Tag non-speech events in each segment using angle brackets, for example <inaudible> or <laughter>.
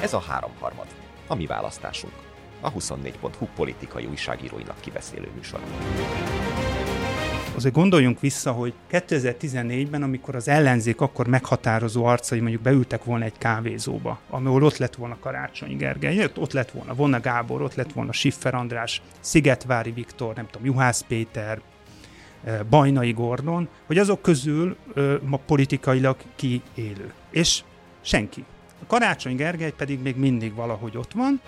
Ez a háromharmad, a mi választásunk, a 24.hu politikai újságíróinak kibeszélő műsor. Azért gondoljunk vissza, hogy 2014-ben, amikor az ellenzék akkor meghatározó arcai mondjuk beültek volna egy kávézóba, ahol ott lett volna Karácsony Gergely, ott lett volna Vonna Gábor, ott lett volna Siffer András, Szigetvári Viktor, nem tudom, Juhász Péter, eh, Bajnai Gordon, hogy azok közül ma politikailag ki élő. És senki. A Karácsony Gergely pedig még mindig valahogy ott van.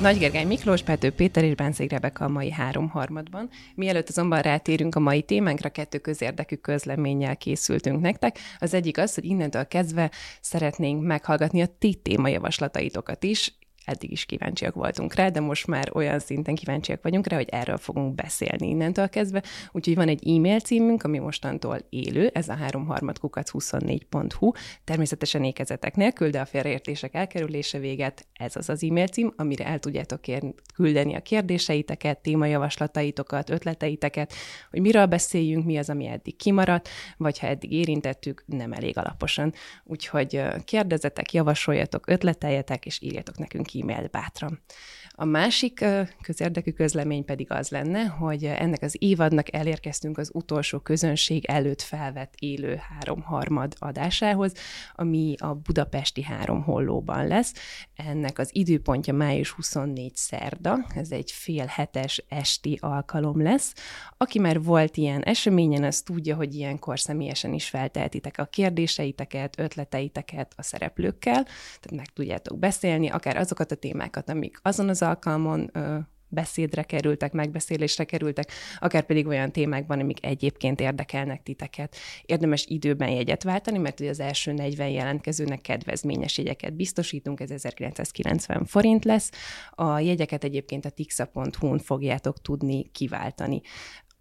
Nagy Gergely Miklós, Pető Péter és Bánszék Rebeka a mai három harmadban. Mielőtt azonban rátérünk a mai témánkra, kettő közérdekű közleménnyel készültünk nektek. Az egyik az, hogy innentől kezdve szeretnénk meghallgatni a ti témajavaslataitokat is, eddig is kíváncsiak voltunk rá, de most már olyan szinten kíváncsiak vagyunk rá, hogy erről fogunk beszélni innentől kezdve. Úgyhogy van egy e-mail címünk, ami mostantól élő, ez a háromharmadkukac24.hu. Természetesen ékezetek nélkül, de a félreértések elkerülése véget, ez az az e-mail cím, amire el tudjátok küldeni a kérdéseiteket, témajavaslataitokat, ötleteiteket, hogy miről beszéljünk, mi az, ami eddig kimaradt, vagy ha eddig érintettük, nem elég alaposan. Úgyhogy kérdezetek, javasoljatok, ötleteljetek, és írjatok nekünk e-mail bátran. A másik közérdekű közlemény pedig az lenne, hogy ennek az évadnak elérkeztünk az utolsó közönség előtt felvett élő háromharmad adásához, ami a budapesti három hollóban lesz. Ennek az időpontja május 24 szerda, ez egy fél hetes esti alkalom lesz. Aki már volt ilyen eseményen, az tudja, hogy ilyenkor személyesen is feltehetitek a kérdéseiteket, ötleteiteket a szereplőkkel, tehát meg tudjátok beszélni, akár azokat a témákat, amik azon az alkalmon beszédre kerültek, megbeszélésre kerültek, akár pedig olyan témákban, amik egyébként érdekelnek titeket. Érdemes időben jegyet váltani, mert ugye az első 40 jelentkezőnek kedvezményes jegyeket biztosítunk, ez 1990 forint lesz. A jegyeket egyébként a tixa.hu-n fogjátok tudni kiváltani.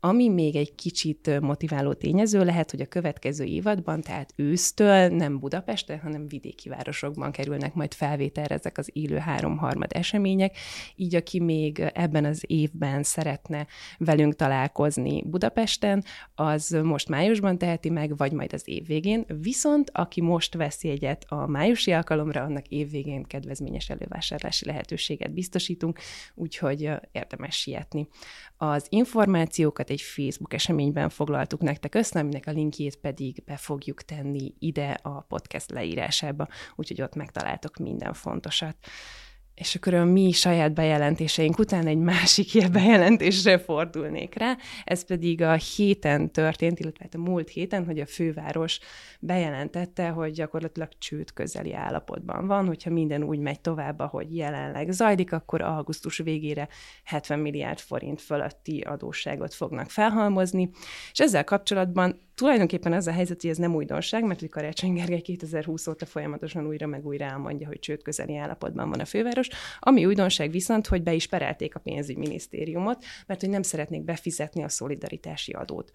Ami még egy kicsit motiváló tényező lehet, hogy a következő évadban, tehát ősztől nem Budapesten, hanem vidéki városokban kerülnek majd felvételre ezek az élő háromharmad események, így aki még ebben az évben szeretne velünk találkozni Budapesten, az most májusban teheti meg, vagy majd az év végén, viszont aki most veszi egyet a májusi alkalomra, annak év végén kedvezményes elővásárlási lehetőséget biztosítunk, úgyhogy érdemes sietni. Az információkat egy Facebook eseményben foglaltuk nektek össze, aminek a linkjét pedig be fogjuk tenni ide a podcast leírásába, úgyhogy ott megtaláltok minden fontosat és akkor a mi saját bejelentéseink után egy másik ilyen bejelentésre fordulnék rá. Ez pedig a héten történt, illetve hát a múlt héten, hogy a főváros bejelentette, hogy gyakorlatilag csőd közeli állapotban van, hogyha minden úgy megy tovább, ahogy jelenleg zajlik, akkor augusztus végére 70 milliárd forint fölötti adósságot fognak felhalmozni, és ezzel kapcsolatban tulajdonképpen az a helyzet, hogy ez nem újdonság, mert hogy Karácsony Gergely 2020 óta folyamatosan újra meg újra elmondja, hogy csőd közeli állapotban van a főváros. Ami újdonság viszont, hogy be is perelték a pénzügyminisztériumot, mert hogy nem szeretnék befizetni a szolidaritási adót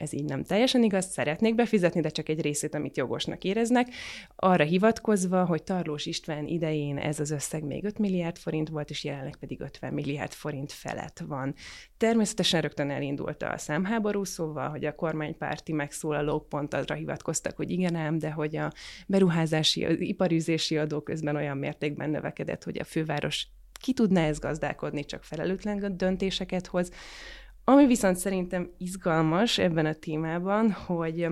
ez így nem teljesen igaz, szeretnék befizetni, de csak egy részét, amit jogosnak éreznek, arra hivatkozva, hogy Tarlós István idején ez az összeg még 5 milliárd forint volt, és jelenleg pedig 50 milliárd forint felett van. Természetesen rögtön elindult a számháború, szóval, hogy a kormánypárti megszólalók pont arra hivatkoztak, hogy igen ám, de hogy a beruházási, az iparűzési adó közben olyan mértékben növekedett, hogy a főváros ki tudná ez gazdálkodni, csak felelőtlen döntéseket hoz. Ami viszont szerintem izgalmas ebben a témában, hogy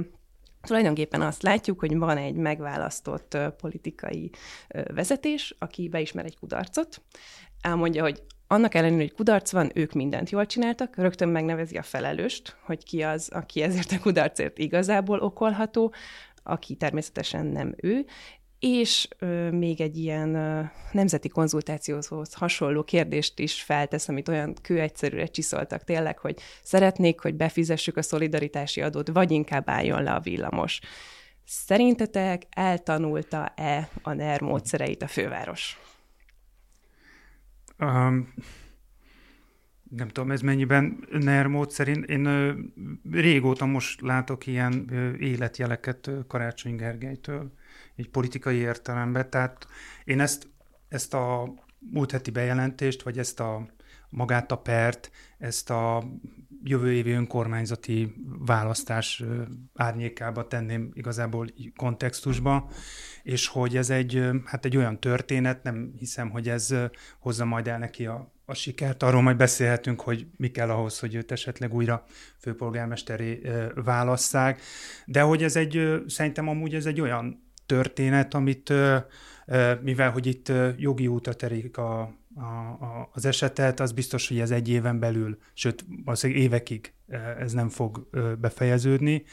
Tulajdonképpen azt látjuk, hogy van egy megválasztott politikai vezetés, aki beismer egy kudarcot, elmondja, hogy annak ellenére, hogy kudarc van, ők mindent jól csináltak, rögtön megnevezi a felelőst, hogy ki az, aki ezért a kudarcért igazából okolható, aki természetesen nem ő, és ö, még egy ilyen ö, nemzeti konzultációhoz hasonló kérdést is feltesz, amit olyan kő csiszoltak tényleg, hogy szeretnék, hogy befizessük a szolidaritási adót, vagy inkább álljon le a villamos. Szerintetek eltanulta-e a NER módszereit a főváros? Um, nem tudom, ez mennyiben NER módszer. Én, én ö, régóta most látok ilyen ö, életjeleket Karácsony Gergelytől egy politikai értelemben. Tehát én ezt, ezt a múlt heti bejelentést, vagy ezt a magát a pert, ezt a jövő évi önkormányzati választás árnyékába tenném igazából kontextusba, és hogy ez egy, hát egy olyan történet, nem hiszem, hogy ez hozza majd el neki a, a sikert. Arról majd beszélhetünk, hogy mi kell ahhoz, hogy őt esetleg újra főpolgármesteré válasszák. De hogy ez egy, szerintem amúgy ez egy olyan történet, amit mivel, hogy itt jogi útra terik a, a, a, az esetet, az biztos, hogy ez egy éven belül, sőt, valószínűleg évekig ez nem fog befejeződni.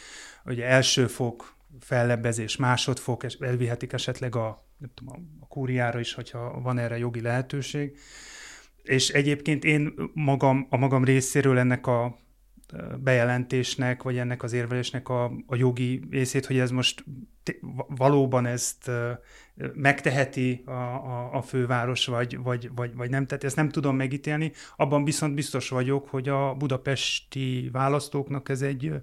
Ugye első fok fellebbezés, másodfok, elvihetik esetleg a, nem tudom, a kúriára is, hogyha van erre jogi lehetőség. És egyébként én magam, a magam részéről ennek a bejelentésnek, vagy ennek az érvelésnek a, a jogi részét, hogy ez most valóban ezt megteheti a, a, a főváros, vagy, vagy, vagy, vagy nem, tehát ezt nem tudom megítélni. Abban viszont biztos vagyok, hogy a budapesti választóknak ez egy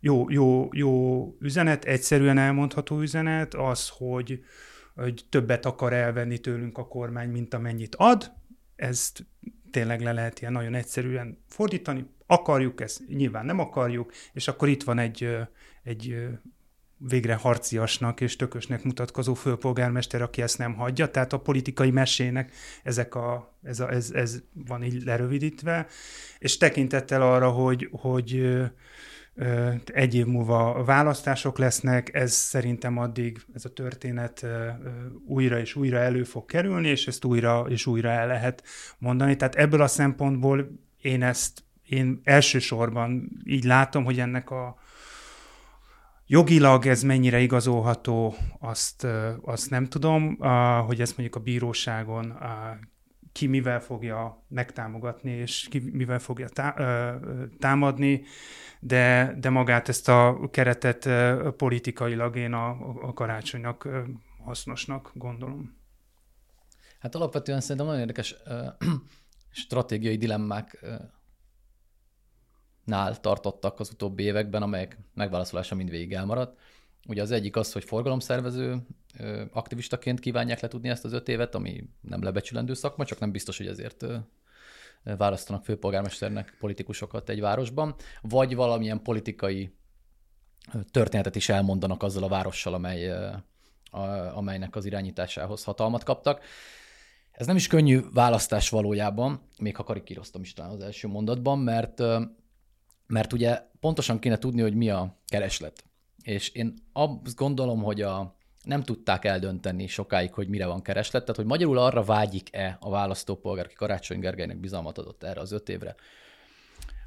jó, jó, jó üzenet, egyszerűen elmondható üzenet, az, hogy, hogy többet akar elvenni tőlünk a kormány, mint amennyit ad, ezt tényleg le lehet ilyen nagyon egyszerűen fordítani. Akarjuk ezt, nyilván nem akarjuk, és akkor itt van egy, egy végre harciasnak és tökösnek mutatkozó főpolgármester, aki ezt nem hagyja. Tehát a politikai mesének ezek a, ez, a, ez, ez van így lerövidítve, és tekintettel arra, hogy, hogy egy év múlva választások lesznek, ez szerintem addig ez a történet újra és újra elő fog kerülni, és ezt újra és újra el lehet mondani. Tehát ebből a szempontból én ezt én elsősorban így látom, hogy ennek a jogilag ez mennyire igazolható, azt, azt nem tudom, hogy ezt mondjuk a bíróságon ki mivel fogja megtámogatni, és ki mivel fogja tá, támadni, de, de magát ezt a keretet politikailag én a, a karácsonynak hasznosnak gondolom. Hát alapvetően szerintem nagyon érdekes <clears throat> stratégiai dilemmák nál tartottak az utóbbi években, amelyek megválaszolása mindvégig elmaradt. Ugye az egyik az, hogy forgalomszervező aktivistaként kívánják letudni ezt az öt évet, ami nem lebecsülendő szakma, csak nem biztos, hogy ezért választanak főpolgármesternek politikusokat egy városban, vagy valamilyen politikai történetet is elmondanak azzal a várossal, amely, amelynek az irányításához hatalmat kaptak. Ez nem is könnyű választás valójában, még ha karikíroztam is talán az első mondatban, mert, mert ugye pontosan kéne tudni, hogy mi a kereslet. És én azt gondolom, hogy a, nem tudták eldönteni sokáig, hogy mire van kereslet, tehát hogy magyarul arra vágyik-e a választópolgár, aki Karácsony Gergelynek bizalmat adott erre az öt évre,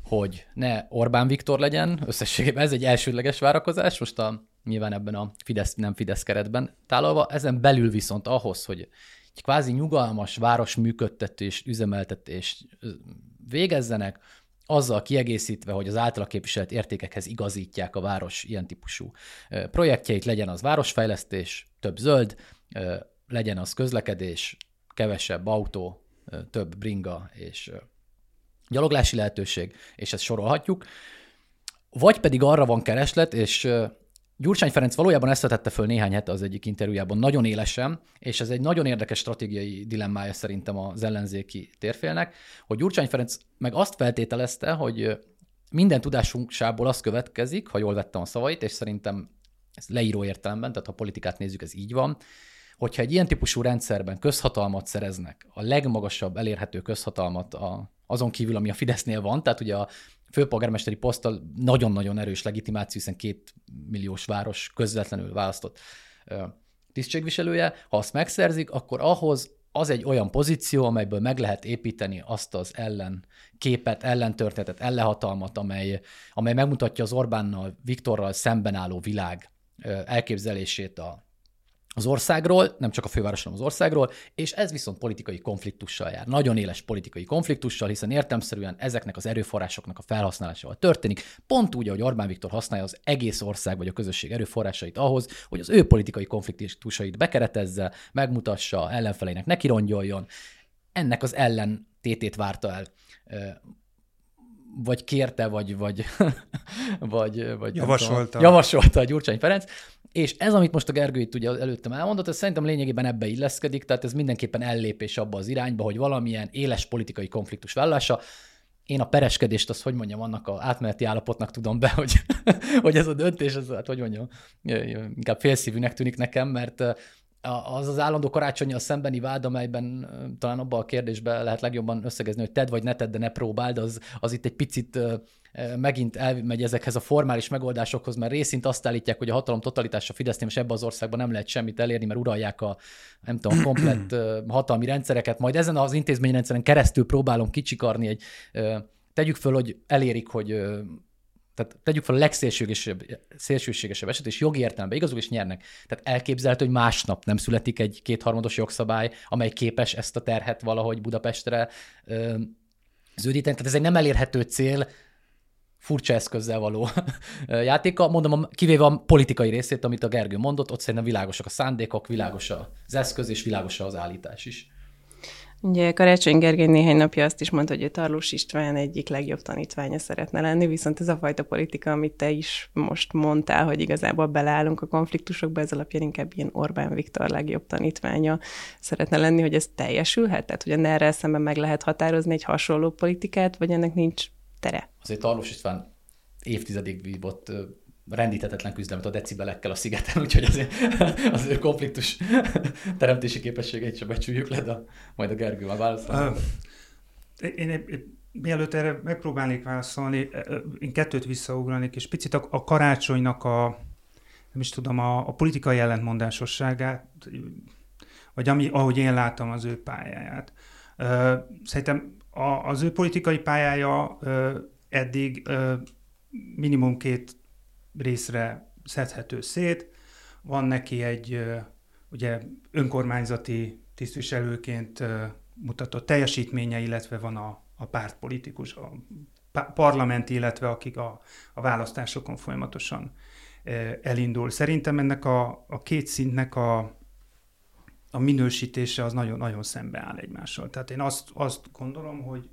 hogy ne Orbán Viktor legyen, összességében ez egy elsődleges várakozás, most a, nyilván ebben a Fidesz, nem Fidesz keretben tálalva, ezen belül viszont ahhoz, hogy egy kvázi nyugalmas város működtetés, üzemeltetés végezzenek, azzal kiegészítve, hogy az általa képviselt értékekhez igazítják a város ilyen típusú projektjeit, legyen az városfejlesztés, több zöld, legyen az közlekedés, kevesebb autó, több bringa és gyaloglási lehetőség, és ezt sorolhatjuk. Vagy pedig arra van kereslet, és Gyurcsány Ferenc valójában ezt vetette föl néhány hete az egyik interjújában nagyon élesen, és ez egy nagyon érdekes stratégiai dilemmája szerintem az ellenzéki térfélnek, hogy Gyurcsány Ferenc meg azt feltételezte, hogy minden tudásunksából az következik, ha jól vettem a szavait, és szerintem ez leíró értelemben, tehát ha politikát nézzük, ez így van, hogyha egy ilyen típusú rendszerben közhatalmat szereznek, a legmagasabb elérhető közhatalmat a, azon kívül, ami a Fidesznél van, tehát ugye a főpolgármesteri poszttal nagyon-nagyon erős legitimáció, hiszen két milliós város közvetlenül választott tisztségviselője. Ha azt megszerzik, akkor ahhoz az egy olyan pozíció, amelyből meg lehet építeni azt az ellen képet, ellentörténetet, ellenhatalmat, amely, amely megmutatja az Orbánnal, Viktorral szemben álló világ elképzelését a az országról, nem csak a fővárosról, az országról, és ez viszont politikai konfliktussal jár. Nagyon éles politikai konfliktussal, hiszen értelmszerűen ezeknek az erőforrásoknak a felhasználásával történik, pont úgy, ahogy Orbán Viktor használja az egész ország vagy a közösség erőforrásait ahhoz, hogy az ő politikai konfliktusait bekeretezze, megmutassa, ellenfeleinek nekirongyoljon. Ennek az ellentétét várta el vagy kérte, vagy, vagy, <laughs> vagy, vagy javasolta. Tudom, javasolta a Gyurcsány Ferenc. És ez, amit most a Gergő itt ugye előttem elmondott, ez szerintem lényegében ebbe illeszkedik, tehát ez mindenképpen ellépés abba az irányba, hogy valamilyen éles politikai konfliktus vállása. én a pereskedést, azt hogy mondjam, annak a átmeneti állapotnak tudom be, <laughs> hogy, hogy ez a döntés, ez, hát hogy mondjam, inkább félszívűnek tűnik nekem, mert az az állandó karácsonyjal szembeni vád, amelyben talán abban a kérdésben lehet legjobban összegezni, hogy tedd vagy ne tedd, de ne próbáld, az, az itt egy picit megint elmegy ezekhez a formális megoldásokhoz, mert részint azt állítják, hogy a hatalom totalitása Fidesznél és ebben az országban nem lehet semmit elérni, mert uralják a, nem tudom, komplett hatalmi rendszereket, majd ezen az intézményrendszeren keresztül próbálom kicsikarni egy, tegyük föl, hogy elérik, hogy tehát tegyük fel a legszélsőségesebb szélsőségesebb eset, és jogi értelemben igazul is nyernek. Tehát elképzelhető, hogy másnap nem születik egy kétharmados jogszabály, amely képes ezt a terhet valahogy Budapestre ö, zöldíteni. Tehát ez egy nem elérhető cél, furcsa eszközzel való <laughs> játéka. Mondom, kivéve a politikai részét, amit a Gergő mondott, ott szerintem világosak a szándékok, világos az eszköz, és világos az állítás is. Ugye Karácsony Gergely néhány napja azt is mondta, hogy a Tarlós István egyik legjobb tanítványa szeretne lenni, viszont ez a fajta politika, amit te is most mondtál, hogy igazából beleállunk a konfliktusokba, ez alapján inkább ilyen Orbán Viktor legjobb tanítványa szeretne lenni, hogy ez teljesülhet? Tehát, hogy erre szemben meg lehet határozni egy hasonló politikát, vagy ennek nincs tere? Azért Tarlós István évtizedig vívott rendíthetetlen küzdelmet a decibelekkel a szigeten, <laughs> úgyhogy azért az ő konfliktus teremtési képességeit sem becsüljük le, de majd a Gergő már válaszol. Én, én, mielőtt erre megpróbálnék válaszolni, én kettőt visszaugranék, és picit a, a karácsonynak a, nem is tudom, a, a politikai ellentmondásosságát, vagy ami, ahogy én látom az ő pályáját. Szerintem a, az ő politikai pályája eddig minimum két részre szedhető szét. Van neki egy ugye önkormányzati tisztviselőként mutatott teljesítménye, illetve van a, a pártpolitikus, a parlament, illetve akik a, a választásokon folyamatosan elindul. Szerintem ennek a, a két szintnek a, a minősítése az nagyon-nagyon szembeáll egymással. Tehát én azt, azt gondolom, hogy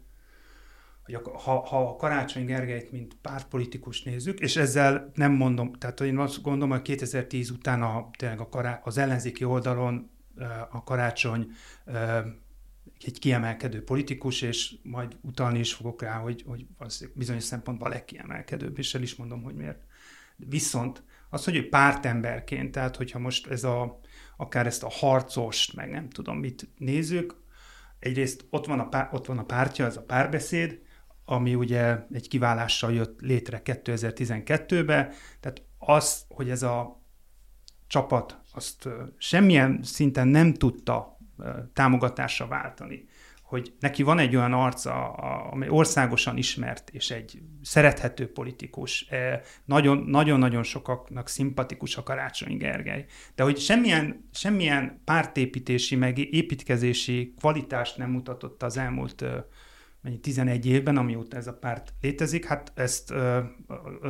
hogy ha, ha Karácsony Gergelyt, mint pártpolitikus nézzük, és ezzel nem mondom, tehát én azt gondolom, hogy 2010 után a, tényleg a kará, az ellenzéki oldalon a Karácsony egy kiemelkedő politikus, és majd utalni is fogok rá, hogy, hogy az bizonyos szempontból a legkiemelkedőbb, és el is mondom, hogy miért. Viszont az, hogy ő pártemberként, tehát hogyha most ez a, akár ezt a harcost, meg nem tudom mit nézzük, egyrészt ott van a, pár, ott van a pártja, ez a párbeszéd, ami ugye egy kiválással jött létre 2012-ben, tehát az, hogy ez a csapat azt semmilyen szinten nem tudta támogatásra váltani, hogy neki van egy olyan arca, amely országosan ismert, és egy szerethető politikus, nagyon-nagyon sokaknak szimpatikus a Karácsony Gergely, de hogy semmilyen, semmilyen pártépítési, meg építkezési kvalitást nem mutatott az elmúlt mennyi 11 évben, amióta ez a párt létezik, hát ezt ö,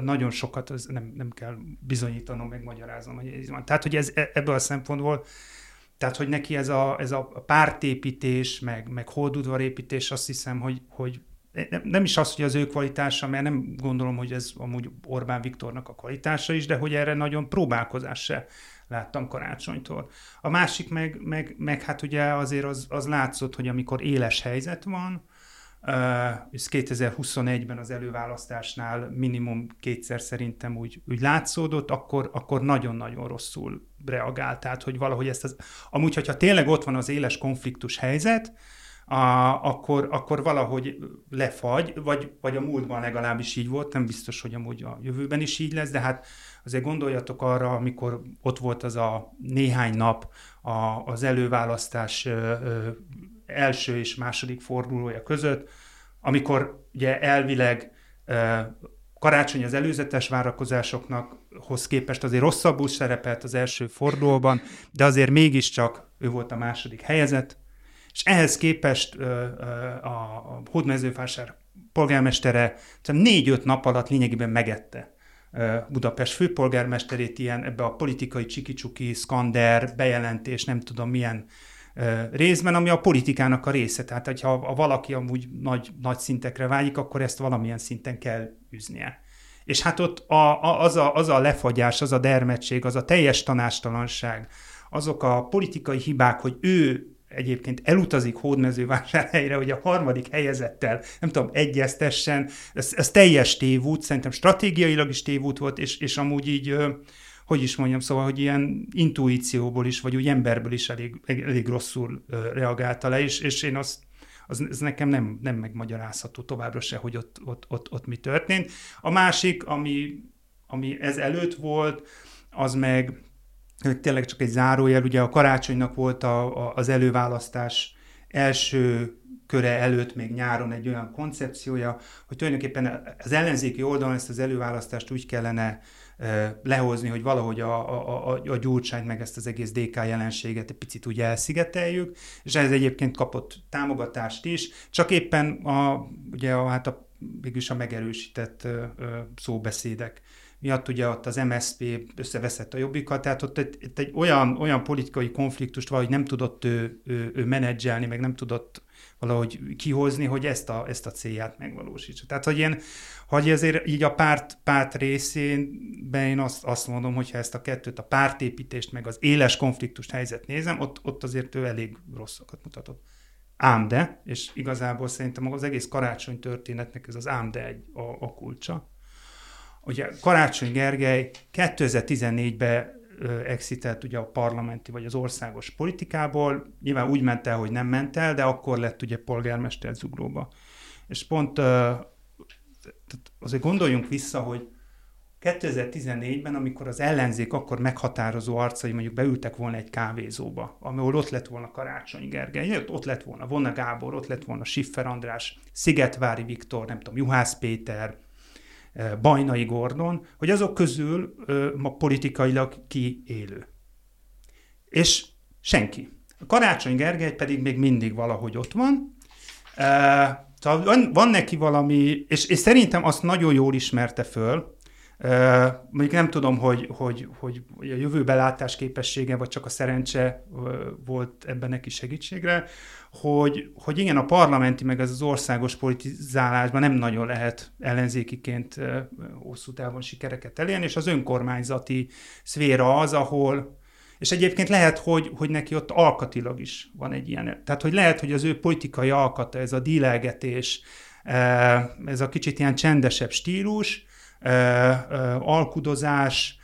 nagyon sokat ez nem, nem kell bizonyítanom, megmagyaráznom, hogy ez van. Tehát, hogy ez e, ebből a szempontból, tehát, hogy neki ez a, ez a pártépítés, meg, meg holdudvarépítés, azt hiszem, hogy, hogy nem, is az, hogy az ő kvalitása, mert nem gondolom, hogy ez amúgy Orbán Viktornak a kvalitása is, de hogy erre nagyon próbálkozás se láttam karácsonytól. A másik meg, meg, meg hát ugye azért az, az látszott, hogy amikor éles helyzet van, és 2021-ben az előválasztásnál minimum kétszer szerintem úgy, úgy látszódott, akkor, akkor nagyon-nagyon rosszul reagált. Tehát, hogy valahogy ezt az... Amúgy, hogyha tényleg ott van az éles konfliktus helyzet, a, akkor, akkor valahogy lefagy, vagy, vagy a múltban legalábbis így volt, nem biztos, hogy amúgy a jövőben is így lesz, de hát azért gondoljatok arra, amikor ott volt az a néhány nap a, az előválasztás első és második fordulója között, amikor ugye elvileg Karácsony az előzetes várakozásoknak hoz képest azért rosszabbul szerepelt az első fordulóban, de azért mégiscsak ő volt a második helyezett, és ehhez képest a Hódmezővásár polgármestere négy-öt nap alatt lényegében megette Budapest főpolgármesterét ilyen ebbe a politikai csikicsuki, bejelentés, nem tudom milyen részben, ami a politikának a része. Tehát, hogyha ha valaki amúgy nagy, nagy szintekre vágyik, akkor ezt valamilyen szinten kell üznie. És hát ott a, a, az, a, az a lefagyás, az a dermetség, az a teljes tanástalanság, azok a politikai hibák, hogy ő egyébként elutazik hódmezővásárhelyre, hogy a harmadik helyezettel, nem tudom, egyeztessen, ez, ez teljes tévút, szerintem stratégiailag is tévút volt, és, és amúgy így, hogy is mondjam, szóval, hogy ilyen intuícióból is, vagy úgy emberből is elég, elég rosszul reagálta le, és, és én azt az, az nekem nem, nem megmagyarázható továbbra se, hogy ott, ott, ott, ott mi történt. A másik, ami, ami ez előtt volt, az meg tényleg csak egy zárójel, ugye a karácsonynak volt a, a, az előválasztás első köre előtt még nyáron egy olyan koncepciója, hogy tulajdonképpen az ellenzéki oldalon ezt az előválasztást úgy kellene lehozni, hogy valahogy a, a, a, a gyurcsányt meg ezt az egész DK jelenséget egy picit úgy elszigeteljük, és ez egyébként kapott támogatást is, csak éppen a, ugye a, hát a, mégis a megerősített szóbeszédek miatt ugye ott az MSZP összeveszett a jobbikat, tehát ott egy, egy olyan, olyan politikai konfliktust valahogy nem tudott ő, ő, ő menedzselni, meg nem tudott valahogy kihozni, hogy ezt a, ezt a célját megvalósítsa. Tehát, hogy én, hogy azért így a párt, párt részénben én azt, azt mondom, hogyha ezt a kettőt, a pártépítést, meg az éles konfliktust helyzet nézem, ott, ott azért ő elég rosszakat mutatott. Ám de, és igazából szerintem az egész karácsony történetnek ez az ám de egy, a, a kulcsa. Ugye Karácsony Gergely 2014-ben exitelt ugye a parlamenti vagy az országos politikából, nyilván úgy ment el, hogy nem ment el, de akkor lett ugye polgármester Zuglóba. És pont azért gondoljunk vissza, hogy 2014-ben, amikor az ellenzék akkor meghatározó arcai mondjuk beültek volna egy kávézóba, ahol ott lett volna Karácsony Gergely, ott lett volna Vonna Gábor, ott lett volna Siffer András, Szigetvári Viktor, nem tudom, Juhász Péter, Bajnai Gordon, hogy azok közül ma politikailag ki élő. És senki. A Karácsony Gergely pedig még mindig valahogy ott van. Szóval van, van neki valami, és, és szerintem azt nagyon jól ismerte föl, mondjuk nem tudom, hogy, hogy, hogy, a jövőbelátás képessége, vagy csak a szerencse volt ebben neki segítségre, hogy, hogy igen, a parlamenti meg az országos politizálásban nem nagyon lehet ellenzékiként hosszú távon sikereket elérni, és az önkormányzati szféra az, ahol és egyébként lehet, hogy, hogy neki ott alkatilag is van egy ilyen. Tehát, hogy lehet, hogy az ő politikai alkata, ez a dílelgetés, ez a kicsit ilyen csendesebb stílus, alkudozás,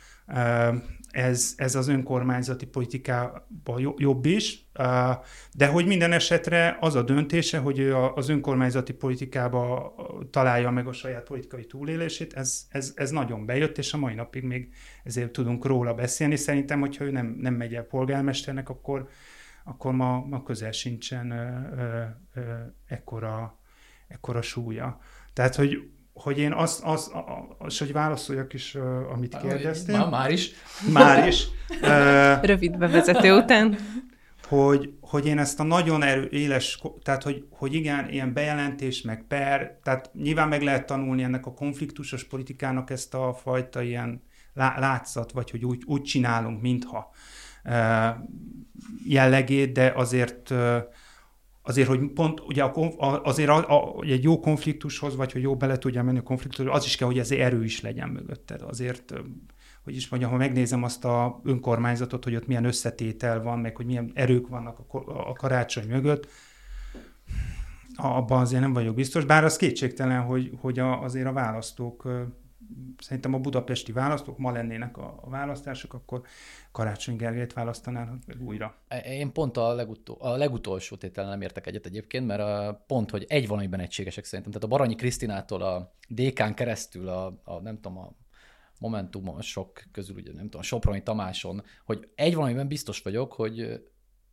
ez, ez az önkormányzati politikában jobb is, de hogy minden esetre az a döntése, hogy ő az önkormányzati politikába találja meg a saját politikai túlélését, ez, ez, ez nagyon bejött, és a mai napig még ezért tudunk róla beszélni. Szerintem, hogyha ő nem, nem megy el polgármesternek, akkor, akkor ma, ma közel sincsen ö, ekkora, ekkora súlya. Tehát, hogy hogy én azt, az, az, hogy válaszoljak is, amit kérdeztél. Már, már is. Már is. Rövid bevezető után. Hogy, hogy én ezt a nagyon erő, éles, tehát hogy, hogy igen, ilyen bejelentés, meg per, tehát nyilván meg lehet tanulni ennek a konfliktusos politikának ezt a fajta ilyen látszat, vagy hogy úgy, úgy csinálunk, mintha jellegét, de azért azért, hogy pont ugye a, azért a, a, egy jó konfliktushoz, vagy hogy jó bele tudja menni a konfliktushoz, az is kell, hogy ez erő is legyen mögötted. Azért, hogy is mondjam, ha megnézem azt a önkormányzatot, hogy ott milyen összetétel van, meg hogy milyen erők vannak a, a karácsony mögött, abban azért nem vagyok biztos, bár az kétségtelen, hogy, hogy a, azért a választók szerintem a budapesti választók, ma lennének a, választások, akkor Karácsony Gergelyt választanának meg újra. Én pont a, legutol, a legutolsó tételen nem értek egyet egyébként, mert a, pont, hogy egy valamiben egységesek szerintem. Tehát a Baranyi Krisztinától a DK-n keresztül a, a nem tudom, a Momentum sok közül, ugye nem tudom, a Soproni Tamáson, hogy egy valamiben biztos vagyok, hogy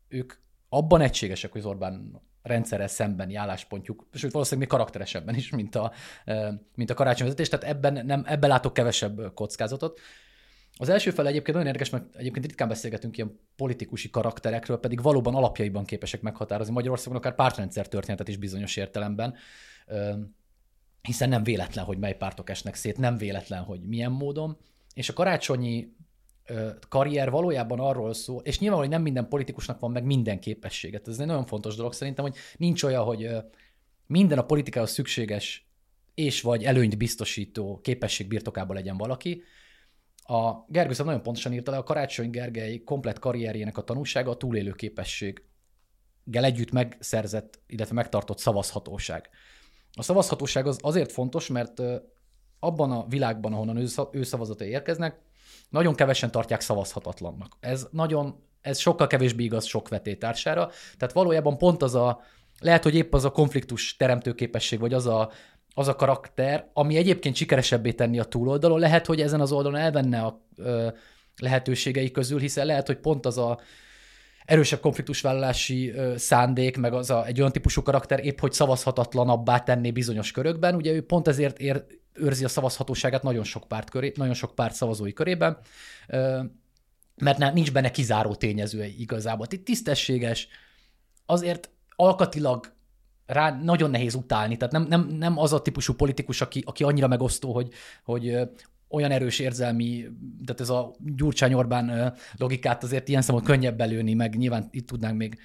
ők abban egységesek, hogy az Orbán rendszerrel szembeni álláspontjuk, sőt valószínűleg még karakteresebben is, mint a, mint a karácsonyvezetés, tehát ebben, nem, ebben látok kevesebb kockázatot. Az első fel egyébként nagyon érdekes, mert egyébként ritkán beszélgetünk ilyen politikusi karakterekről, pedig valóban alapjaiban képesek meghatározni Magyarországon akár pártrendszer történetet is bizonyos értelemben, hiszen nem véletlen, hogy mely pártok esnek szét, nem véletlen, hogy milyen módon. És a karácsonyi karrier valójában arról szól, és nyilván, hogy nem minden politikusnak van meg minden képességet. Ez egy nagyon fontos dolog szerintem, hogy nincs olyan, hogy minden a politikához szükséges és vagy előnyt biztosító képesség birtokában legyen valaki. A Gergő nagyon pontosan írta le, a Karácsony Gergely komplet karrierjének a tanulsága a túlélő képesség. együtt megszerzett, illetve megtartott szavazhatóság. A szavazhatóság az azért fontos, mert abban a világban, ahonnan ő szavazatai érkeznek, nagyon kevesen tartják szavazhatatlannak. Ez nagyon, ez sokkal kevésbé igaz sok vetétársára. Tehát valójában pont az a, lehet, hogy épp az a konfliktus teremtő képesség, vagy az a, az a karakter, ami egyébként sikeresebbé tenni a túloldalon, lehet, hogy ezen az oldalon elvenne a ö, lehetőségei közül, hiszen lehet, hogy pont az a erősebb konfliktusvállalási ö, szándék, meg az a, egy olyan típusú karakter épp, hogy szavazhatatlanabbá tenné bizonyos körökben. Ugye ő pont ezért ér, őrzi a szavazhatóságát nagyon sok párt, köré, nagyon sok párt szavazói körében, mert nincs benne kizáró tényező igazából. Itt tisztességes, azért alkatilag rá nagyon nehéz utálni, tehát nem, nem, nem az a típusú politikus, aki, aki annyira megosztó, hogy, hogy olyan erős érzelmi, tehát ez a Gyurcsány Orbán logikát azért ilyen szemben könnyebb belőni, meg nyilván itt tudnánk még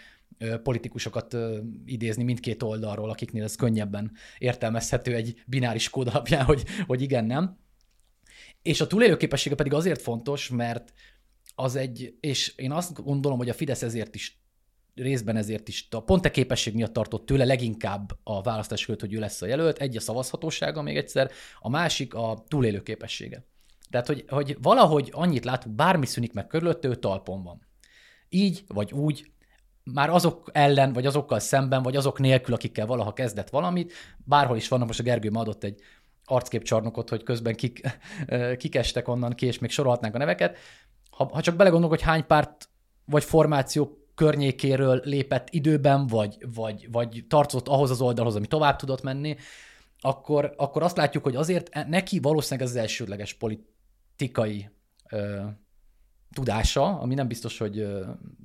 politikusokat idézni mindkét oldalról, akiknél ez könnyebben értelmezhető egy bináris kód alapján, hogy, hogy igen, nem. És a túlélőképessége pedig azért fontos, mert az egy, és én azt gondolom, hogy a Fidesz ezért is részben ezért is pont a képesség miatt tartott tőle leginkább a választás között, hogy ő lesz a jelölt. Egy a szavazhatósága még egyszer, a másik a túlélő képessége. Tehát, hogy, hogy valahogy annyit látunk, bármi szűnik meg körülötte, ő talpon van. Így vagy úgy, már azok ellen, vagy azokkal szemben, vagy azok nélkül, akikkel valaha kezdett valamit, bárhol is vannak, most a Gergő adott egy arcképcsarnokot, hogy közben kik, <laughs> kik estek onnan ki, és még sorolhatnánk a neveket. Ha, ha csak belegondolok, hogy hány párt vagy formáció környékéről lépett időben, vagy, vagy, vagy tartozott ahhoz az oldalhoz, ami tovább tudott menni, akkor, akkor azt látjuk, hogy azért e- neki valószínűleg ez az elsődleges politikai ö, tudása, ami nem biztos, hogy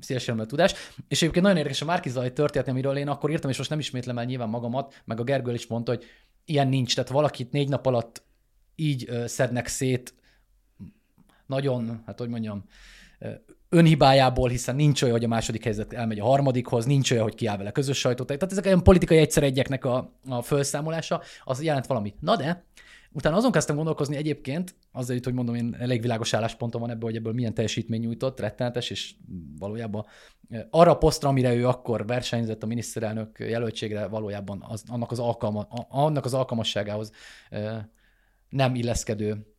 szélesen tudás. És egyébként nagyon érdekes a Márkizai történet, amiről én akkor írtam, és most nem ismétlem el nyilván magamat, meg a Gergő is mondta, hogy ilyen nincs, tehát valakit négy nap alatt így szednek szét, nagyon, hát hogy mondjam, önhibájából, hiszen nincs olyan, hogy a második helyzet elmegy a harmadikhoz, nincs olyan, hogy kiáll vele közös sajtót. Tehát ezek olyan politikai egyszer egyeknek a, a felszámolása, az jelent valamit. Na de, utána azon kezdtem gondolkozni egyébként, jut, hogy mondom, én elég világos álláspontom van ebből, hogy ebből milyen teljesítmény nyújtott, rettenetes, és valójában arra a posztra, amire ő akkor versenyzett a miniszterelnök jelöltségre, valójában az, annak, az alkalma, annak az alkalmasságához nem illeszkedő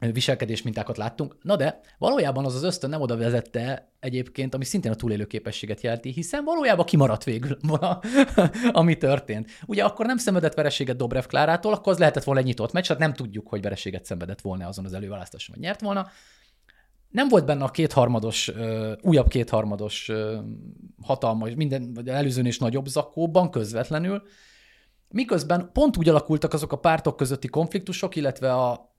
viselkedés mintákat láttunk. Na de valójában az az ösztön nem oda vezette egyébként, ami szintén a túlélő képességet jelenti, hiszen valójában kimaradt végül, <laughs> ami történt. Ugye akkor nem szenvedett vereséget Dobrev Klárától, akkor az lehetett volna egy nyitott meccs, tehát nem tudjuk, hogy vereséget szenvedett volna azon az előválasztáson, vagy nyert volna. Nem volt benne a kétharmados, újabb kétharmados hatalmas, minden, vagy előzőn is nagyobb zakóban közvetlenül, miközben pont úgy alakultak azok a pártok közötti konfliktusok, illetve a,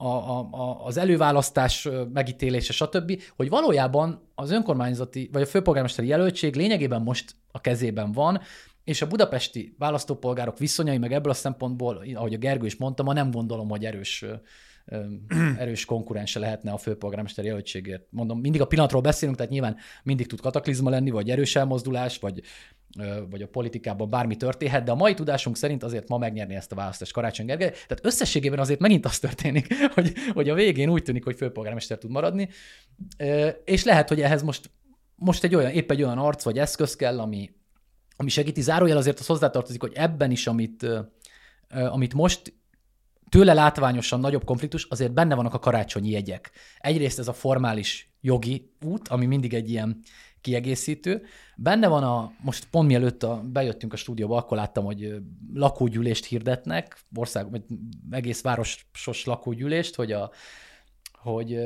a, a, a, az előválasztás megítélése, stb., hogy valójában az önkormányzati, vagy a főpolgármesteri jelöltség lényegében most a kezében van, és a budapesti választópolgárok viszonyai, meg ebből a szempontból, ahogy a Gergő is mondta, ma nem gondolom, hogy erős erős konkurense lehetne a főpolgármester jelöltségért. Mondom, mindig a pillanatról beszélünk, tehát nyilván mindig tud kataklizma lenni, vagy erős elmozdulás, vagy, vagy a politikában bármi történhet, de a mai tudásunk szerint azért ma megnyerni ezt a választást Karácsony Gergely. Tehát összességében azért megint az történik, <laughs> hogy, hogy a végén úgy tűnik, hogy főpolgármester tud maradni, és lehet, hogy ehhez most, most egy olyan, épp egy olyan arc vagy eszköz kell, ami, ami segíti. Zárójel azért az hozzátartozik, hogy ebben is, amit, amit most tőle látványosan nagyobb konfliktus, azért benne vannak a karácsonyi jegyek. Egyrészt ez a formális jogi út, ami mindig egy ilyen kiegészítő. Benne van a, most pont mielőtt a, bejöttünk a stúdióba, akkor láttam, hogy lakógyűlést hirdetnek, ország, vagy egész városos lakógyűlést, hogy a hogy,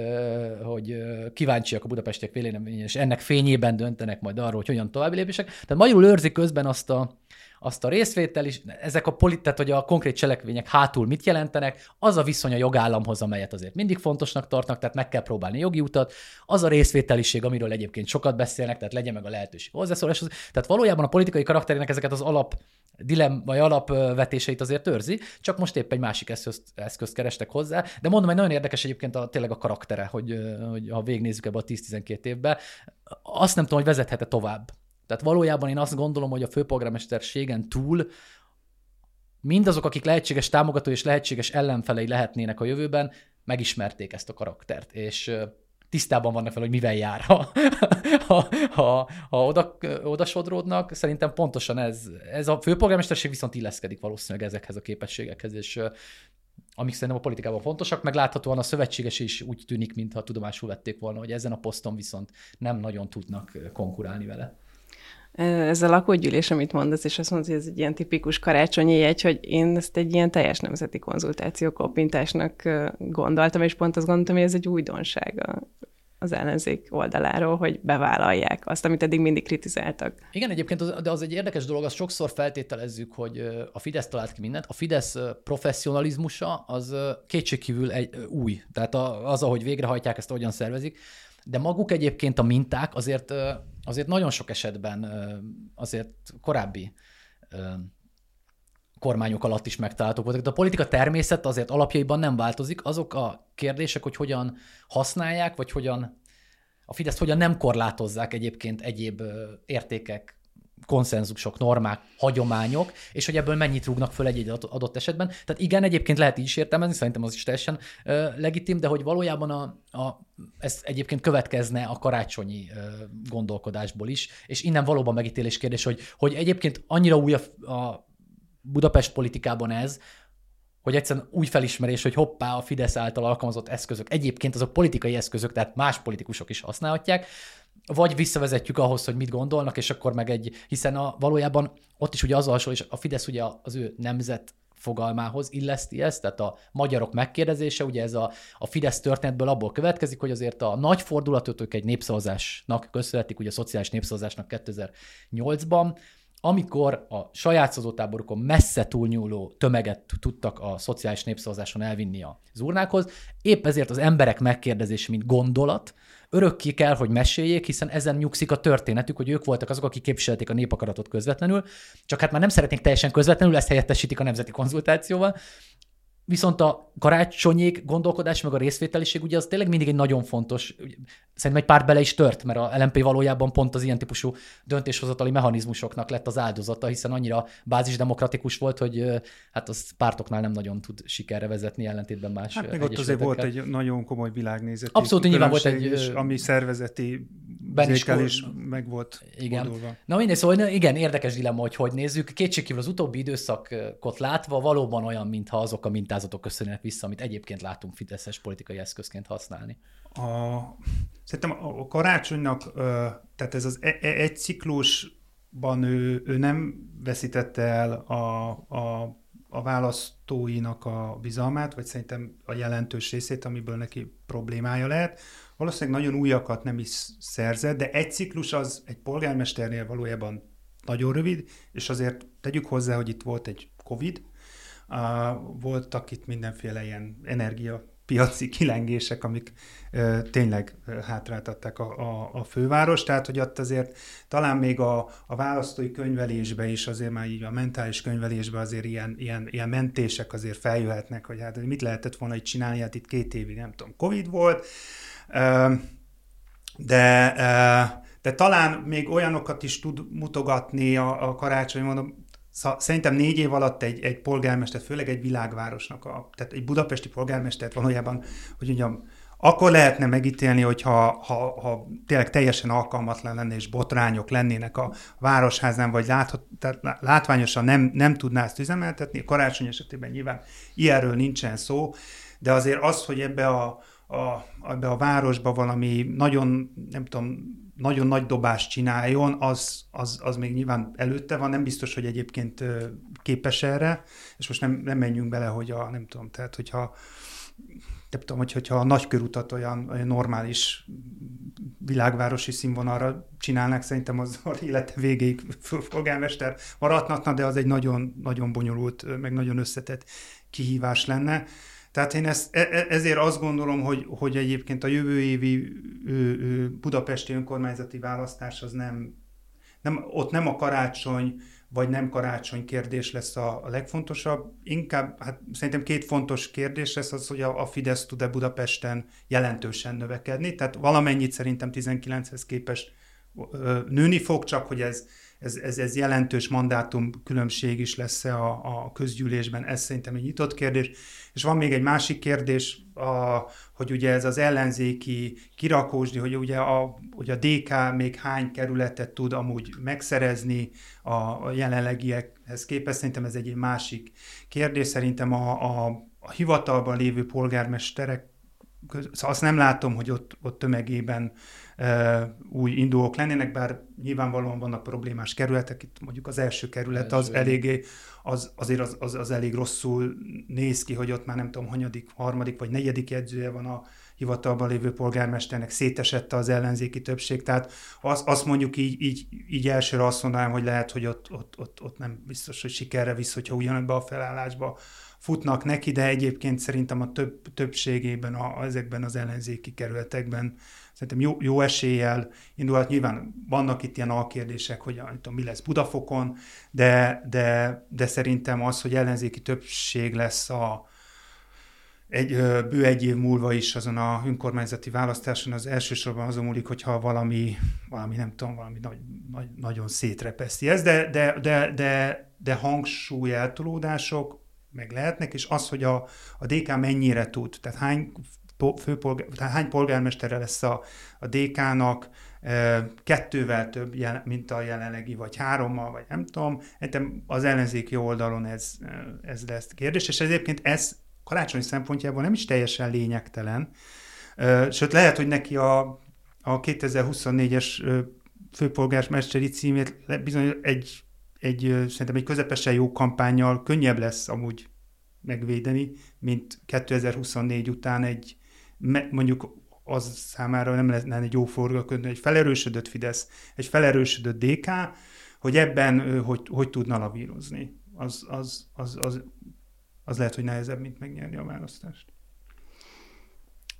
hogy kíváncsiak a budapestiek véleményen, és ennek fényében döntenek majd arról, hogy hogyan további lépések. Tehát magyarul őrzik közben azt a, azt a részvétel is, ezek a polit, tehát hogy a konkrét cselekvények hátul mit jelentenek, az a viszony a jogállamhoz, amelyet azért mindig fontosnak tartnak, tehát meg kell próbálni jogi utat, az a részvételiség, amiről egyébként sokat beszélnek, tehát legyen meg a lehetőség hozzászólás. Tehát valójában a politikai karakterének ezeket az alap dilem, vagy alapvetéseit azért őrzi, csak most épp egy másik eszközt, eszközt kerestek hozzá. De mondom, hogy nagyon érdekes egyébként a, tényleg a karaktere, hogy, hogy ha végignézzük ebbe a 10-12 évbe, azt nem tudom, hogy vezethet-e tovább. Tehát valójában én azt gondolom, hogy a főpolgármesterségen túl mindazok, akik lehetséges támogató és lehetséges ellenfelei lehetnének a jövőben, megismerték ezt a karaktert. És tisztában vannak fel, hogy mivel jár, ha, <laughs> ha, ha, ha oda, oda sodródnak. Szerintem pontosan ez, ez a főpolgármesterség viszont illeszkedik valószínűleg ezekhez a képességekhez, és amik szerintem a politikában fontosak, meg láthatóan a szövetséges is úgy tűnik, mintha tudomásul vették volna, hogy ezen a poszton viszont nem nagyon tudnak konkurálni vele. Ez a lakógyűlés, amit mondasz, és azt mondod, hogy ez egy ilyen tipikus karácsonyi jegy, hogy én ezt egy ilyen teljes nemzeti konzultáció kopintásnak gondoltam, és pont azt gondoltam, hogy ez egy újdonság az ellenzék oldaláról, hogy bevállalják azt, amit eddig mindig kritizáltak. Igen, egyébként az, de az egy érdekes dolog, azt sokszor feltételezzük, hogy a Fidesz talált ki mindent. A Fidesz professzionalizmusa az kétségkívül egy új. Tehát az, ahogy végrehajtják ezt, hogyan szervezik. De maguk egyébként a minták azért, azért nagyon sok esetben azért korábbi kormányok alatt is megtalálhatók voltak. De a politika természet azért alapjaiban nem változik. Azok a kérdések, hogy hogyan használják, vagy hogyan a Fidesz hogyan nem korlátozzák egyébként egyéb értékek, konszenzusok, normák, hagyományok, és hogy ebből mennyit rúgnak föl egy, adott esetben. Tehát igen, egyébként lehet így is értelmezni, szerintem az is teljesen ö, legitim, de hogy valójában a, a, ez egyébként következne a karácsonyi ö, gondolkodásból is, és innen valóban megítélés kérdés, hogy, hogy egyébként annyira új a, a Budapest politikában ez, hogy egyszerűen új felismerés, hogy hoppá, a Fidesz által alkalmazott eszközök, egyébként azok politikai eszközök, tehát más politikusok is használhatják, vagy visszavezetjük ahhoz, hogy mit gondolnak, és akkor meg egy, hiszen a, valójában ott is ugye az alsó, és a Fidesz ugye az ő nemzet fogalmához illeszti ezt, tehát a magyarok megkérdezése, ugye ez a, a Fidesz történetből abból következik, hogy azért a nagy fordulatot ők egy népszavazásnak köszönhetik, ugye a szociális népszavazásnak 2008-ban, amikor a saját szavazótáborukon messze túlnyúló tömeget tudtak a szociális népszavazáson elvinni az urnákhoz, épp ezért az emberek megkérdezése, mint gondolat, örökké kell, hogy meséljék, hiszen ezen nyugszik a történetük, hogy ők voltak azok, akik képviselték a népakaratot közvetlenül, csak hát már nem szeretnék teljesen közvetlenül, ezt helyettesítik a nemzeti konzultációval, Viszont a karácsonyék gondolkodás, meg a részvételiség, ugye az tényleg mindig egy nagyon fontos, szerintem egy pár bele is tört, mert a LMP valójában pont az ilyen típusú döntéshozatali mechanizmusoknak lett az áldozata, hiszen annyira bázisdemokratikus volt, hogy hát az pártoknál nem nagyon tud sikerre vezetni, ellentétben más Hát meg ott azért volt egy nagyon komoly világnézeti Abszolút nyilván volt egy... És, ami szervezeti ben is, meg volt igen. Fordulva. Na mindegy, szóval igen, érdekes dilemma, hogy hogy nézzük. Kétségkívül az utóbbi időszakot látva valóban olyan, mintha azok a mintázatok köszönnek vissza, amit egyébként látunk fideszes politikai eszközként használni. A, szerintem a karácsonynak, tehát ez az e, e, egy ciklusban ő, ő nem veszítette el a, a a választóinak a bizalmát, vagy szerintem a jelentős részét, amiből neki problémája lehet valószínűleg nagyon újakat nem is szerzett, de egy ciklus az egy polgármesternél valójában nagyon rövid, és azért tegyük hozzá, hogy itt volt egy Covid, voltak itt mindenféle ilyen energia piaci kilengések, amik ö, tényleg hátráltatták a, a, a főváros, tehát hogy ott azért talán még a, a választói könyvelésbe is azért már így a mentális könyvelésbe azért ilyen, ilyen, ilyen mentések azért feljöhetnek, hogy hát mit lehetett volna itt csinálni, hát itt két évig nem tudom, Covid volt, de, de talán még olyanokat is tud mutogatni a, a karácsony, mondom, Szerintem négy év alatt egy, egy polgármester, főleg egy világvárosnak, a, tehát egy budapesti polgármestert valójában, hogy mondjam, akkor lehetne megítélni, hogyha ha, ha tényleg teljesen alkalmatlan lenne, és botrányok lennének a városháznál, vagy láthat, tehát látványosan nem, nem tudná ezt üzemeltetni. Karácsony esetében nyilván ilyenről nincsen szó, de azért az, hogy ebbe a, a, ebbe a városba valami nagyon, nem tudom, nagyon nagy dobást csináljon, az, az, az még nyilván előtte van, nem biztos, hogy egyébként képes erre, és most nem, nem menjünk bele, hogy a, nem tudom, tehát hogyha nem tudom, hogy, hogyha a nagykörutat olyan, olyan normális világvárosi színvonalra csinálnák, szerintem az <laughs> az élete végéig polgármester maradhatna, de az egy nagyon, nagyon bonyolult, meg nagyon összetett kihívás lenne. Tehát én ezt, e, e, ezért azt gondolom, hogy, hogy egyébként a jövő évi budapesti önkormányzati választás az nem, nem, ott nem a karácsony vagy nem karácsony kérdés lesz a, legfontosabb. Inkább, hát szerintem két fontos kérdés lesz az, hogy a, a Fidesz tud-e Budapesten jelentősen növekedni. Tehát valamennyit szerintem 19-hez képest nőni fog, csak hogy ez ez, ez, ez jelentős mandátum különbség is lesz a, a közgyűlésben, ez szerintem egy nyitott kérdés. És van még egy másik kérdés, a, hogy ugye ez az ellenzéki kirakósdi, hogy ugye a, hogy a DK még hány kerületet tud amúgy megszerezni a, a jelenlegiekhez képest, szerintem ez egy másik kérdés. Szerintem a, a, a hivatalban lévő polgármesterek Szóval azt nem látom, hogy ott, ott tömegében új indulók lennének, bár nyilvánvalóan vannak problémás kerületek, itt mondjuk az első kerület az eléggé, az, azért az, az, az elég rosszul néz ki, hogy ott már nem tudom, hanyadik, harmadik vagy negyedik jegyzője van a hivatalban lévő polgármesternek, szétesette az ellenzéki többség, tehát az, azt mondjuk így, így, így elsőre azt mondanám, hogy lehet, hogy ott, ott, ott, ott nem biztos, hogy sikerre visz, hogyha ugyanebbe a felállásba futnak neki, de egyébként szerintem a több, többségében, a, ezekben az ellenzéki kerületekben szerintem jó, jó eséllyel indulhat. Nyilván vannak itt ilyen alkérdések, hogy tudom, mi lesz Budafokon, de, de, de szerintem az, hogy ellenzéki többség lesz a, egy, bő egy év múlva is azon a önkormányzati választáson az elsősorban azon múlik, hogyha valami, valami nem tudom, valami nagy, nagy, nagyon szétrepeszti ez, de, de, de, de, de hangsúly eltolódások meg lehetnek, és az, hogy a, a DK mennyire tud, tehát hány, főpolgár, tehát hány polgármestere lesz a, a DK-nak, kettővel több, mint a jelenlegi, vagy hárommal, vagy nem tudom. Az ellenzéki oldalon ez, ez lesz kérdés, és egyébként ez karácsony szempontjából nem is teljesen lényegtelen. Sőt, lehet, hogy neki a, a 2024-es főpolgármesteri címét bizony egy egy, szerintem egy közepesen jó kampányjal könnyebb lesz amúgy megvédeni, mint 2024 után egy, mondjuk az számára nem lenne egy jó forgakönyv, egy felerősödött Fidesz, egy felerősödött DK, hogy ebben hogy, hogy tudna lavírozni. Az, az, az, az, az lehet, hogy nehezebb, mint megnyerni a választást.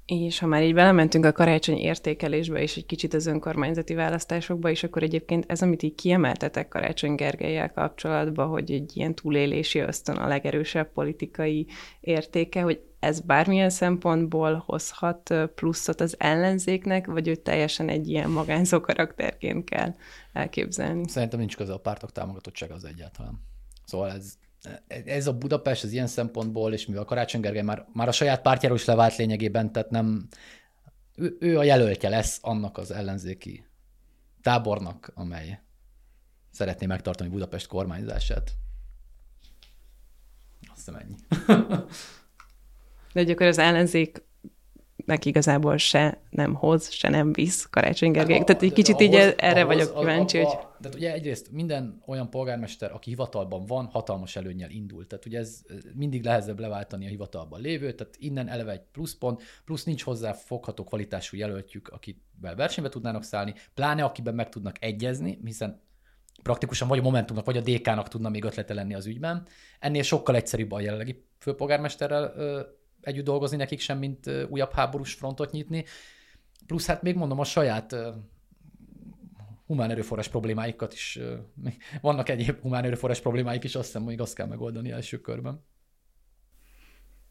És ha már így belementünk a karácsony értékelésbe és egy kicsit az önkormányzati választásokba is, akkor egyébként ez, amit így kiemeltetek Karácsony Gergelyel kapcsolatban, hogy egy ilyen túlélési ösztön a legerősebb politikai értéke, hogy ez bármilyen szempontból hozhat pluszot az ellenzéknek, vagy ő teljesen egy ilyen magánzó karakterként kell elképzelni? Szerintem nincs köze a pártok támogatottsága az egyáltalán. Szóval ez ez a Budapest az ilyen szempontból, és mivel Karácsony Gergely már, már a saját pártjáról is levált lényegében, tehát nem, ő, ő a jelöltje lesz annak az ellenzéki tábornak, amely szeretné megtartani Budapest kormányzását. Azt hiszem ennyi. De akkor az ellenzék neki igazából se nem hoz, se nem visz Karácsony Gergely. Tehát egy kicsit ahhoz, így erre ahhoz, vagyok kíváncsi, hogy... De ugye egyrészt minden olyan polgármester, aki hivatalban van, hatalmas előnyel indul. Tehát ugye ez mindig nehezebb leváltani a hivatalban lévőt, tehát innen eleve egy pluszpont, plusz nincs hozzá fogható kvalitású jelöltjük, akivel versenybe tudnának szállni, pláne akiben meg tudnak egyezni, hiszen praktikusan vagy a Momentumnak, vagy a DK-nak tudna még ötlete lenni az ügyben. Ennél sokkal egyszerűbb a jelenlegi főpolgármesterrel együtt dolgozni nekik sem, mint újabb háborús frontot nyitni. Plusz hát még mondom, a saját humán erőforrás problémáikat is, vannak egyéb humán erőforrás problémáik is, azt hiszem, hogy azt kell megoldani első körben.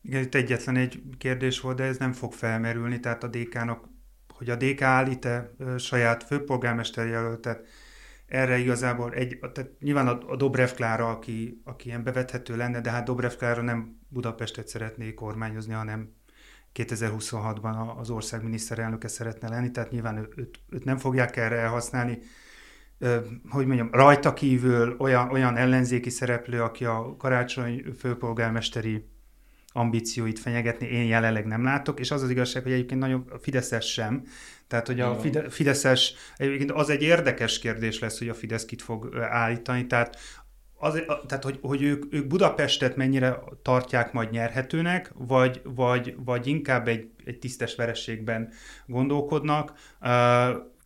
Igen, itt egyetlen egy kérdés volt, de ez nem fog felmerülni, tehát a DK-nak, hogy a DK állít-e saját főpolgármester jelöltet, erre igazából egy, tehát nyilván a, a Dobrev Klára, aki, aki ilyen bevethető lenne, de hát Dobrev Klára nem Budapestet szeretné kormányozni, hanem 2026-ban az ország miniszterelnöke szeretne lenni, tehát nyilván őt, őt nem fogják erre elhasználni. Hogy mondjam, rajta kívül olyan, olyan ellenzéki szereplő, aki a karácsony főpolgármesteri ambícióit fenyegetni, én jelenleg nem látok, és az az igazság, hogy egyébként nagyon a Fideszes sem. Tehát, hogy a Fide- Fideszes, egyébként az egy érdekes kérdés lesz, hogy a Fidesz kit fog állítani, tehát az, tehát, hogy, hogy ők, ők Budapestet mennyire tartják majd nyerhetőnek, vagy, vagy, vagy inkább egy, egy tisztes verességben gondolkodnak.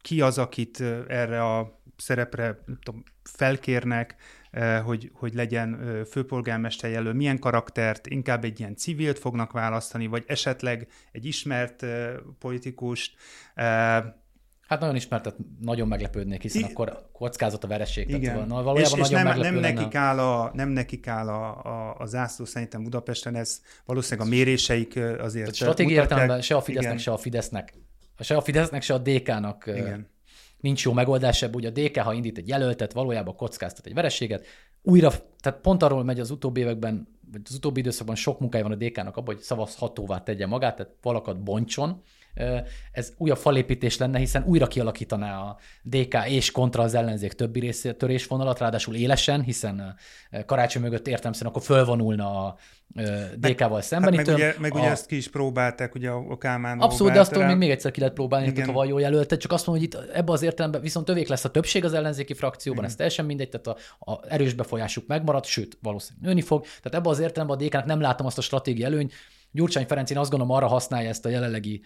Ki az, akit erre a szerepre tudom, felkérnek, hogy, hogy legyen főpolgármester jelöl, milyen karaktert, inkább egy ilyen civilt fognak választani, vagy esetleg egy ismert politikust. Eh, hát nagyon ismert, tehát nagyon meglepődnék, hiszen I- akkor kockázat a vereség. Igen. Tehát, valójában és, és nagyon nem, nem, nekik áll, a, nem nekik áll a, a, a zászló szerintem Budapesten, ez valószínűleg a méréseik azért Stratégiai értelemben se a Fidesznek, igen. se a Fidesznek, se a Fidesznek, se a DK-nak Igen nincs jó megoldás ebből, hogy a DK, ha indít egy jelöltet, valójában kockáztat egy vereséget, újra, tehát pont arról megy az utóbbi években, vagy az utóbbi időszakban sok munkája van a DK-nak abban, hogy szavazhatóvá tegye magát, tehát valakat bontson, ez újabb falépítés lenne, hiszen újra kialakítaná a DK és kontra az ellenzék többi rész törésvonalat, ráadásul élesen, hiszen karácsony mögött értelmszerűen akkor fölvonulna a DK-val szemben. Hát meg, ugye, meg a... ugye ezt ki is próbálták, ugye a Kálmán Abszolút, de azt még, még egyszer ki lehet próbálni, Igen. ha jól jelöltet, csak azt mondom, hogy itt ebben az értelemben viszont övék lesz a többség az ellenzéki frakcióban, Igen. ez teljesen mindegy, tehát a, a erős befolyásuk megmarad, sőt, valószínűleg nőni fog. Tehát ebben az értelemben a DK-nak nem látom azt a stratégiai előny, Gyurcsány Ferenc én azt gondolom arra használja ezt a jelenlegi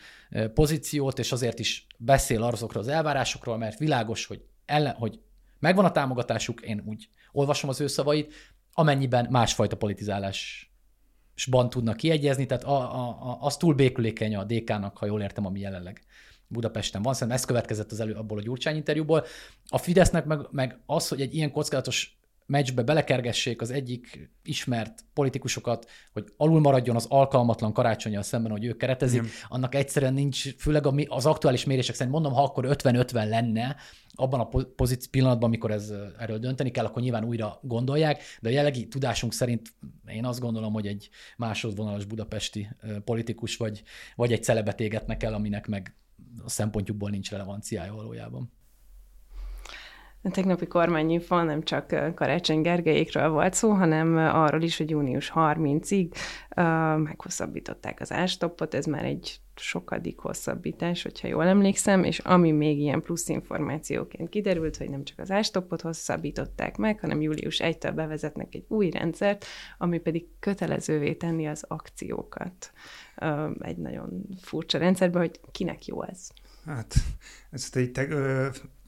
pozíciót, és azért is beszél azokról az elvárásokról, mert világos, hogy, ellen, hogy megvan a támogatásuk, én úgy olvasom az ő szavait, amennyiben másfajta politizálásban tudnak kiegyezni, tehát a, a, a, az túl békülékeny a DK-nak, ha jól értem, ami jelenleg Budapesten van. Szerintem ez következett az elő abból a Gyurcsány interjúból. A Fidesznek meg, meg az, hogy egy ilyen kockázatos meccsbe belekergessék az egyik ismert politikusokat, hogy alul maradjon az alkalmatlan karácsonyjal szemben, hogy ők keretezik, Igen. annak egyszerűen nincs, főleg az aktuális mérések szerint mondom, ha akkor 50-50 lenne, abban a pozíció pillanatban, amikor ez, erről dönteni kell, akkor nyilván újra gondolják, de a jellegi tudásunk szerint én azt gondolom, hogy egy másodvonalas budapesti politikus vagy, vagy egy celebet égetnek el, aminek meg a szempontjukból nincs relevanciája valójában. A tegnapi kormányinfon nem csak Karácsony Gergelyékről volt szó, hanem arról is, hogy június 30-ig uh, meghosszabbították az ástoppot, ez már egy sokadik hosszabbítás, hogyha jól emlékszem, és ami még ilyen plusz információként kiderült, hogy nem csak az ástoppot hosszabbították meg, hanem július 1-től bevezetnek egy új rendszert, ami pedig kötelezővé tenni az akciókat. Egy nagyon furcsa rendszerben, hogy kinek jó ez. Hát, ezt egy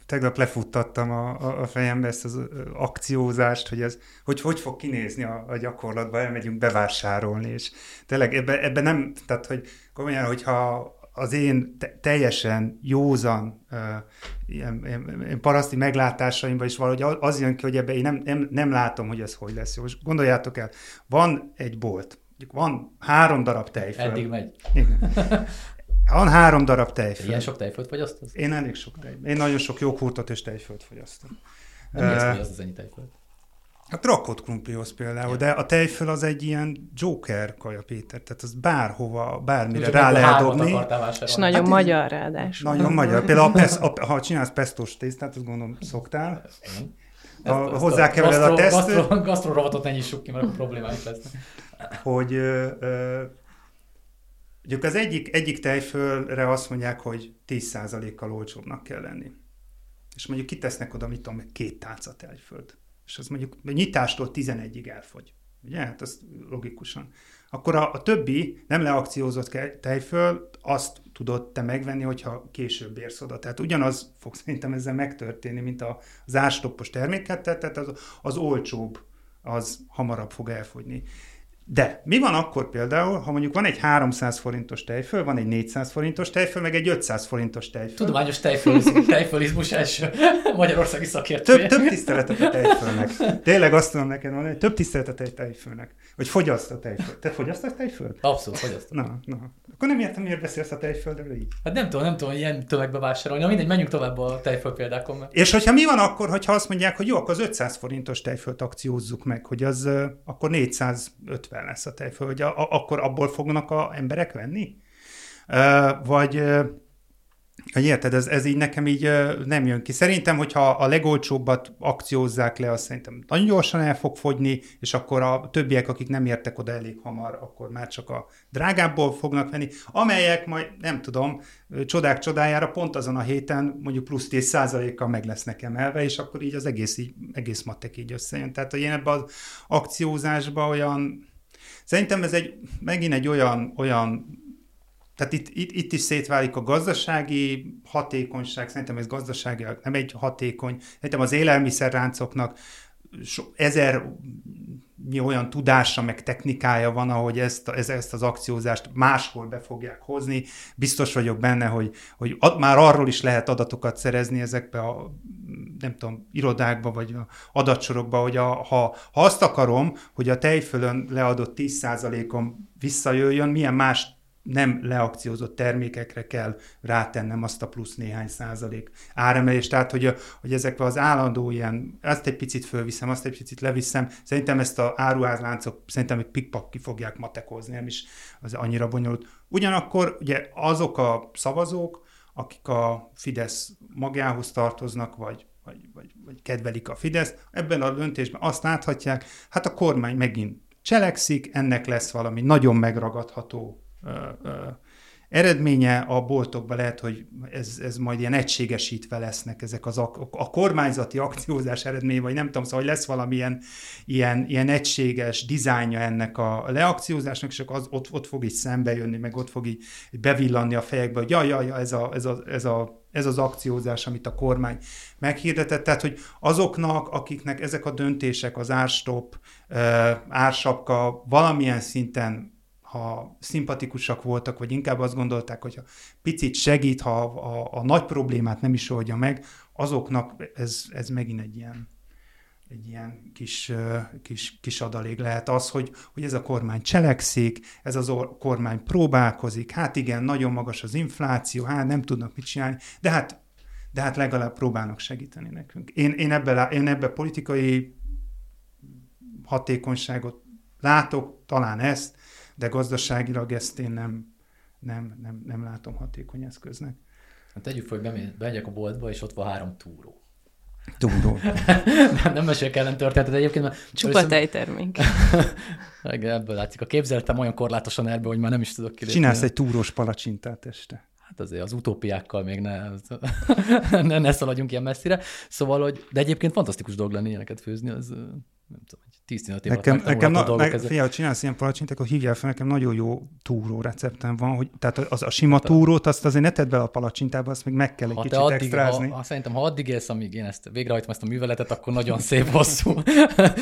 tegnap lefuttattam a, a, fejembe ezt az akciózást, hogy ez hogy, hogy fog kinézni a, a gyakorlatban, elmegyünk bevásárolni, és tényleg ebben ebbe nem, tehát hogy komolyan, hogyha az én te, teljesen józan uh, ilyen, ilyen, ilyen paraszti meglátásaimban is valahogy az jön ki, hogy ebben én nem, nem, nem látom, hogy ez hogy lesz. Most gondoljátok el, van egy bolt, van három darab tejföl. Eddig megy. Igen. <laughs> Van három darab tejföld. Ilyen sok tejföld fogyasztasz? Én elég sok tejföld. Én nagyon sok jókurtot és tejföld fogyasztom. De mi az, az ennyi tejföld? Hát rakott krumplihoz például, ja. de a tejföl az egy ilyen joker kaja, Péter, tehát az bárhova, bármire Úgy, rá lehet dobni. És nagyon hát magyar ráadásul. Nagyon magyar. Például a pesz, a, ha csinálsz pestos tésztát, azt gondolom szoktál. A, hozzákevered a teszt. Gasztro, gasztro rovatot ne nyissuk ki, mert problémáink lesznek. Hogy ö, ö, Ugye az egyik, egyik tejfölre azt mondják, hogy 10%-kal olcsóbbnak kell lenni. És mondjuk kitesznek oda, mit tudom, két tálca tejföld. És az mondjuk nyitástól 11-ig elfogy. Ugye? Hát az logikusan. Akkor a, a többi nem leakciózott tejföl, azt tudod te megvenni, hogyha később érsz oda. Tehát ugyanaz fog szerintem ezzel megtörténni, mint a, az árstoppos terméket, tehát az, az olcsóbb, az hamarabb fog elfogyni. De mi van akkor például, ha mondjuk van egy 300 forintos tejföl, van egy 400 forintos tejföl, meg egy 500 forintos tejföl. Tudományos tejfölizmus, tejfölizmus első <laughs> magyarországi szakértő. Több, több tiszteletet a tejfölnek. Tényleg azt tudom neked mondani, több tiszteletet a tejfölnek. Hogy fogyaszt a tejföl. Te fogyasztasz tejföl? Abszolút fogyasztom. Na, na. Akkor nem értem, miért beszélsz a tejföldről így. Hát nem tudom, nem tudom, ilyen tömegbe vásárolni. Na mindegy, menjünk tovább a tejföl példákon. Mert... És hogyha mi van akkor, hogyha azt mondják, hogy jó, akkor az 500 forintos tejfölt akciózzuk meg, hogy az akkor 450 lesz a tejföl, hogy a, akkor abból fognak a emberek venni? Vagy hogy érted, ez, ez így nekem így nem jön ki. Szerintem, hogyha a legolcsóbbat akciózzák le, azt szerintem nagyon gyorsan el fog fogyni, és akkor a többiek, akik nem értek oda elég hamar, akkor már csak a drágábból fognak venni, amelyek majd, nem tudom, csodák csodájára pont azon a héten mondjuk plusz 10 százalékkal meg lesznek emelve, és akkor így az egész, így, egész matek így összejön. Tehát, hogy én ebben az akciózásban olyan, szerintem ez egy, megint egy olyan, olyan tehát itt, itt, itt is szétválik a gazdasági hatékonyság, szerintem ez gazdasági, nem egy hatékony, szerintem az élelmiszerráncoknak so, ezer olyan tudása, meg technikája van, ahogy ezt, ez, ezt az akciózást máshol be fogják hozni. Biztos vagyok benne, hogy, hogy ad, már arról is lehet adatokat szerezni ezekbe a nem tudom, irodákba, vagy adatsorokba, hogy a, ha, ha azt akarom, hogy a tejfölön leadott 10%-om visszajöjjön, milyen más nem leakciózott termékekre kell rátennem azt a plusz néhány százalék áremelést, tehát hogy, a, hogy ezek az állandó ilyen, ezt egy picit fölviszem, azt egy picit leviszem, szerintem ezt a áruházláncok szerintem egy pikpak ki fogják matekozni, nem is az annyira bonyolult. Ugyanakkor ugye azok a szavazók, akik a Fidesz magjához tartoznak, vagy, vagy, vagy, vagy kedvelik a Fidesz, ebben a döntésben azt láthatják, hát a kormány megint cselekszik, ennek lesz valami nagyon megragadható eredménye, a boltokban lehet, hogy ez, ez majd ilyen egységesítve lesznek ezek az a, a kormányzati akciózás eredmény, vagy nem tudom, szóval hogy lesz valamilyen ilyen, ilyen egységes dizájnja ennek a leakciózásnak, és akkor az, ott, ott fog így szembe jönni, meg ott fog így bevillanni a fejekbe, hogy ja, ja, ja, ez, a, ez, a, ez, a, ez az akciózás, amit a kormány meghirdetett, tehát hogy azoknak, akiknek ezek a döntések, az árstop, ársapka valamilyen szinten ha szimpatikusak voltak, vagy inkább azt gondolták, hogy ha picit segít, ha a, a, a nagy problémát nem is oldja meg, azoknak ez, ez megint egy ilyen, egy ilyen kis, kis, kis adalék lehet az, hogy, hogy ez a kormány cselekszik, ez az kormány próbálkozik, hát igen, nagyon magas az infláció, hát nem tudnak mit csinálni, de hát, de hát legalább próbálnak segíteni nekünk. Én, én ebbe, én ebbe politikai hatékonyságot látok, talán ezt, de gazdaságilag ezt én nem, nem, nem, nem látom hatékony eszköznek. Hát tegyük fel, hogy bemegyek a boltba, és ott van három túró. Túró. <laughs> nem, nem mesélek ellen történetet egyébként, mert... Csupa tejtermék. <laughs> ebből látszik. A képzeletem olyan korlátosan erbe, hogy már nem is tudok kilépni. Csinálsz egy túrós palacsintát este. Hát azért az utópiákkal még ne, <laughs> ne, ne szaladjunk ilyen messzire. Szóval, hogy, de egyébként fantasztikus dolog lenni ilyeneket főzni, az nem tudom, 10-15 év nekem, nekem na, meg, figyelj, csinálsz ilyen palacsintát, akkor hívjál fel, nekem nagyon jó túró receptem van, hogy, tehát az, a sima hát, túrót, azt azért ne tedd bele a palacsintába, azt még meg kell egy ha kicsit addig, extrázni. Ha, ha, szerintem, ha addig élsz, amíg én ezt végrehajtom ezt a műveletet, akkor nagyon szép, hosszú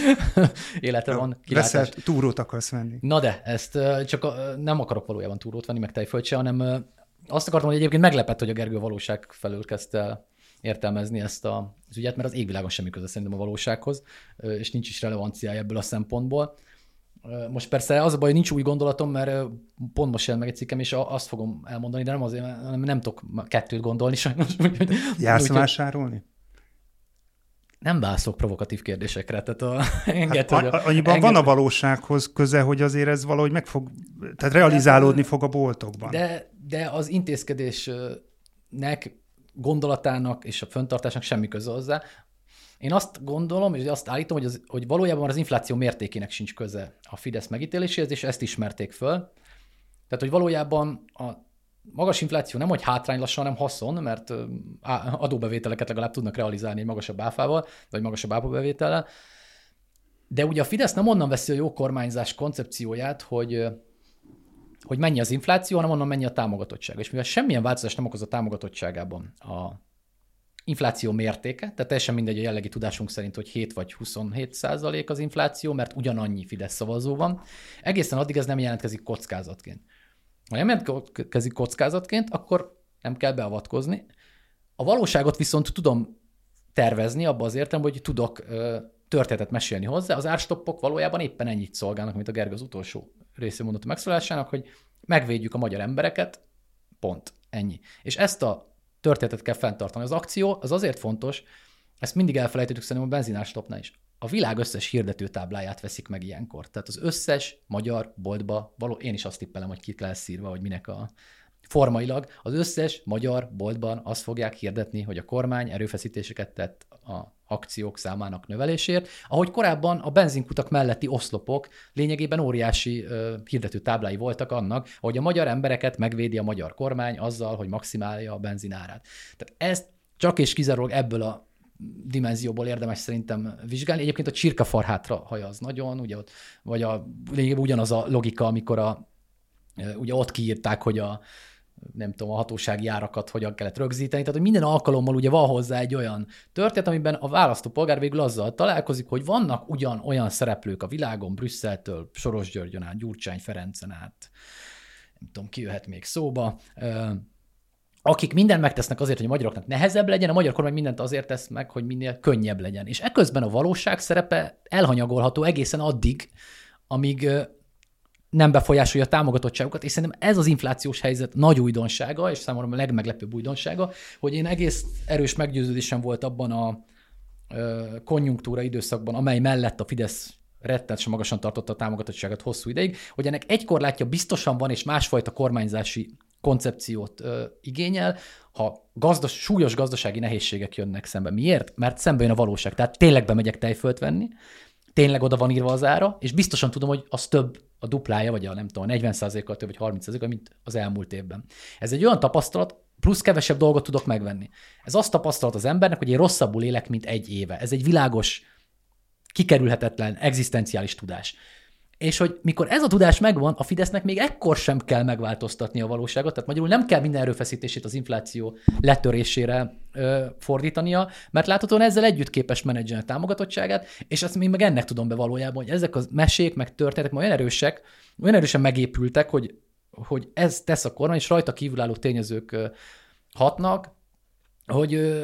<laughs> élete van. Veszel, túrót akarsz venni. Na de, ezt csak nem akarok valójában túrót venni, meg tejföld se, hanem azt akartam, hogy egyébként meglepett, hogy a Gergő valóság felől kezdte el értelmezni ezt a, az ügyet, mert az égvilágon semmi köze szerintem a valósághoz, és nincs is relevanciája ebből a szempontból. Most persze az a baj, hogy nincs új gondolatom, mert pont most jelent meg egy cikkem, és azt fogom elmondani, de nem azért, nem, nem tudok kettőt gondolni sajnos. <laughs> Jársz úgy, vásárolni? Nem válaszolok provokatív kérdésekre, tehát a, <laughs> enged, hát, a, annyiban enged, van a valósághoz köze, hogy azért ez valahogy meg fog, tehát realizálódni de, fog a boltokban. De, de az intézkedésnek gondolatának és a föntartásnak semmi köze hozzá. Én azt gondolom, és azt állítom, hogy, az, hogy valójában az infláció mértékének sincs köze a Fidesz megítéléséhez, és ezt ismerték föl. Tehát, hogy valójában a magas infláció nem hogy hátrány lassan, hanem haszon, mert adóbevételeket legalább tudnak realizálni egy magasabb áfával, vagy magasabb áfabevétellel. De ugye a Fidesz nem onnan veszi a jó kormányzás koncepcióját, hogy hogy mennyi az infláció, hanem onnan mennyi a támogatottság. És mivel semmilyen változás nem okoz a támogatottságában a infláció mértéke, tehát teljesen mindegy a jellegi tudásunk szerint, hogy 7 vagy 27 százalék az infláció, mert ugyanannyi Fidesz szavazó van. Egészen addig ez nem jelentkezik kockázatként. Ha nem jelentkezik kockázatként, akkor nem kell beavatkozni. A valóságot viszont tudom tervezni, abban az értem, hogy tudok történetet mesélni hozzá. Az árstoppok valójában éppen ennyit szolgálnak, mint a Gergő az utolsó részén mondott a megszólásának, hogy megvédjük a magyar embereket, pont, ennyi. És ezt a történetet kell fenntartani. Az akció az azért fontos, ezt mindig elfelejtettük szerintem a benzinárstopnál is. A világ összes hirdető tábláját veszik meg ilyenkor. Tehát az összes magyar boltba, való, én is azt tippelem, hogy kit lesz írva, hogy minek a formailag, az összes magyar boltban azt fogják hirdetni, hogy a kormány erőfeszítéseket tett a akciók számának növelésért, ahogy korábban a benzinkutak melletti oszlopok lényegében óriási uh, hirdető táblái voltak annak, hogy a magyar embereket megvédi a magyar kormány azzal, hogy maximálja a benzinárát. Tehát ezt csak és kizárólag ebből a dimenzióból érdemes szerintem vizsgálni. Egyébként a csirkafarhátra hajaz nagyon, ugye ott, vagy a, lényegében ugyanaz a logika, amikor a, ugye ott kiírták, hogy a, nem tudom, a hatósági árakat hogyan kellett rögzíteni. Tehát, hogy minden alkalommal ugye van hozzá egy olyan történet, amiben a választópolgár végül azzal találkozik, hogy vannak ugyan olyan szereplők a világon, Brüsszeltől, Soros Györgyön át, Gyurcsány Ferencen át, nem tudom, ki jöhet még szóba, akik mindent megtesznek azért, hogy a magyaroknak nehezebb legyen, a magyar kormány mindent azért tesz meg, hogy minél könnyebb legyen. És ekközben a valóság szerepe elhanyagolható egészen addig, amíg nem befolyásolja a támogatottságukat, és szerintem ez az inflációs helyzet nagy újdonsága, és számomra a legmeglepőbb újdonsága, hogy én egész erős meggyőződésem volt abban a konjunktúra időszakban, amely mellett a Fidesz rettenetesen magasan tartotta a támogatottságát hosszú ideig, hogy ennek egy korlátja biztosan van, és másfajta kormányzási koncepciót ö, igényel, ha gazdas, súlyos gazdasági nehézségek jönnek szembe. Miért? Mert szembe jön a valóság. Tehát tényleg bemegyek tejfölt venni, tényleg oda van írva az ára, és biztosan tudom, hogy az több a duplája, vagy a nem tudom, 40%-kal több, vagy 30%-kal, mint az elmúlt évben. Ez egy olyan tapasztalat, plusz kevesebb dolgot tudok megvenni. Ez azt tapasztalat az embernek, hogy én rosszabbul élek, mint egy éve. Ez egy világos, kikerülhetetlen, egzisztenciális tudás. És hogy mikor ez a tudás megvan, a Fidesznek még ekkor sem kell megváltoztatni a valóságot, tehát magyarul nem kell minden erőfeszítését az infláció letörésére ö, fordítania, mert láthatóan ezzel együtt képes menedzselni a támogatottságát, és azt még meg ennek tudom be valójában, hogy ezek a mesék, meg történetek olyan erősek, olyan erősen megépültek, hogy, hogy ez tesz a kormány, és rajta kívülálló tényezők hatnak, hogy,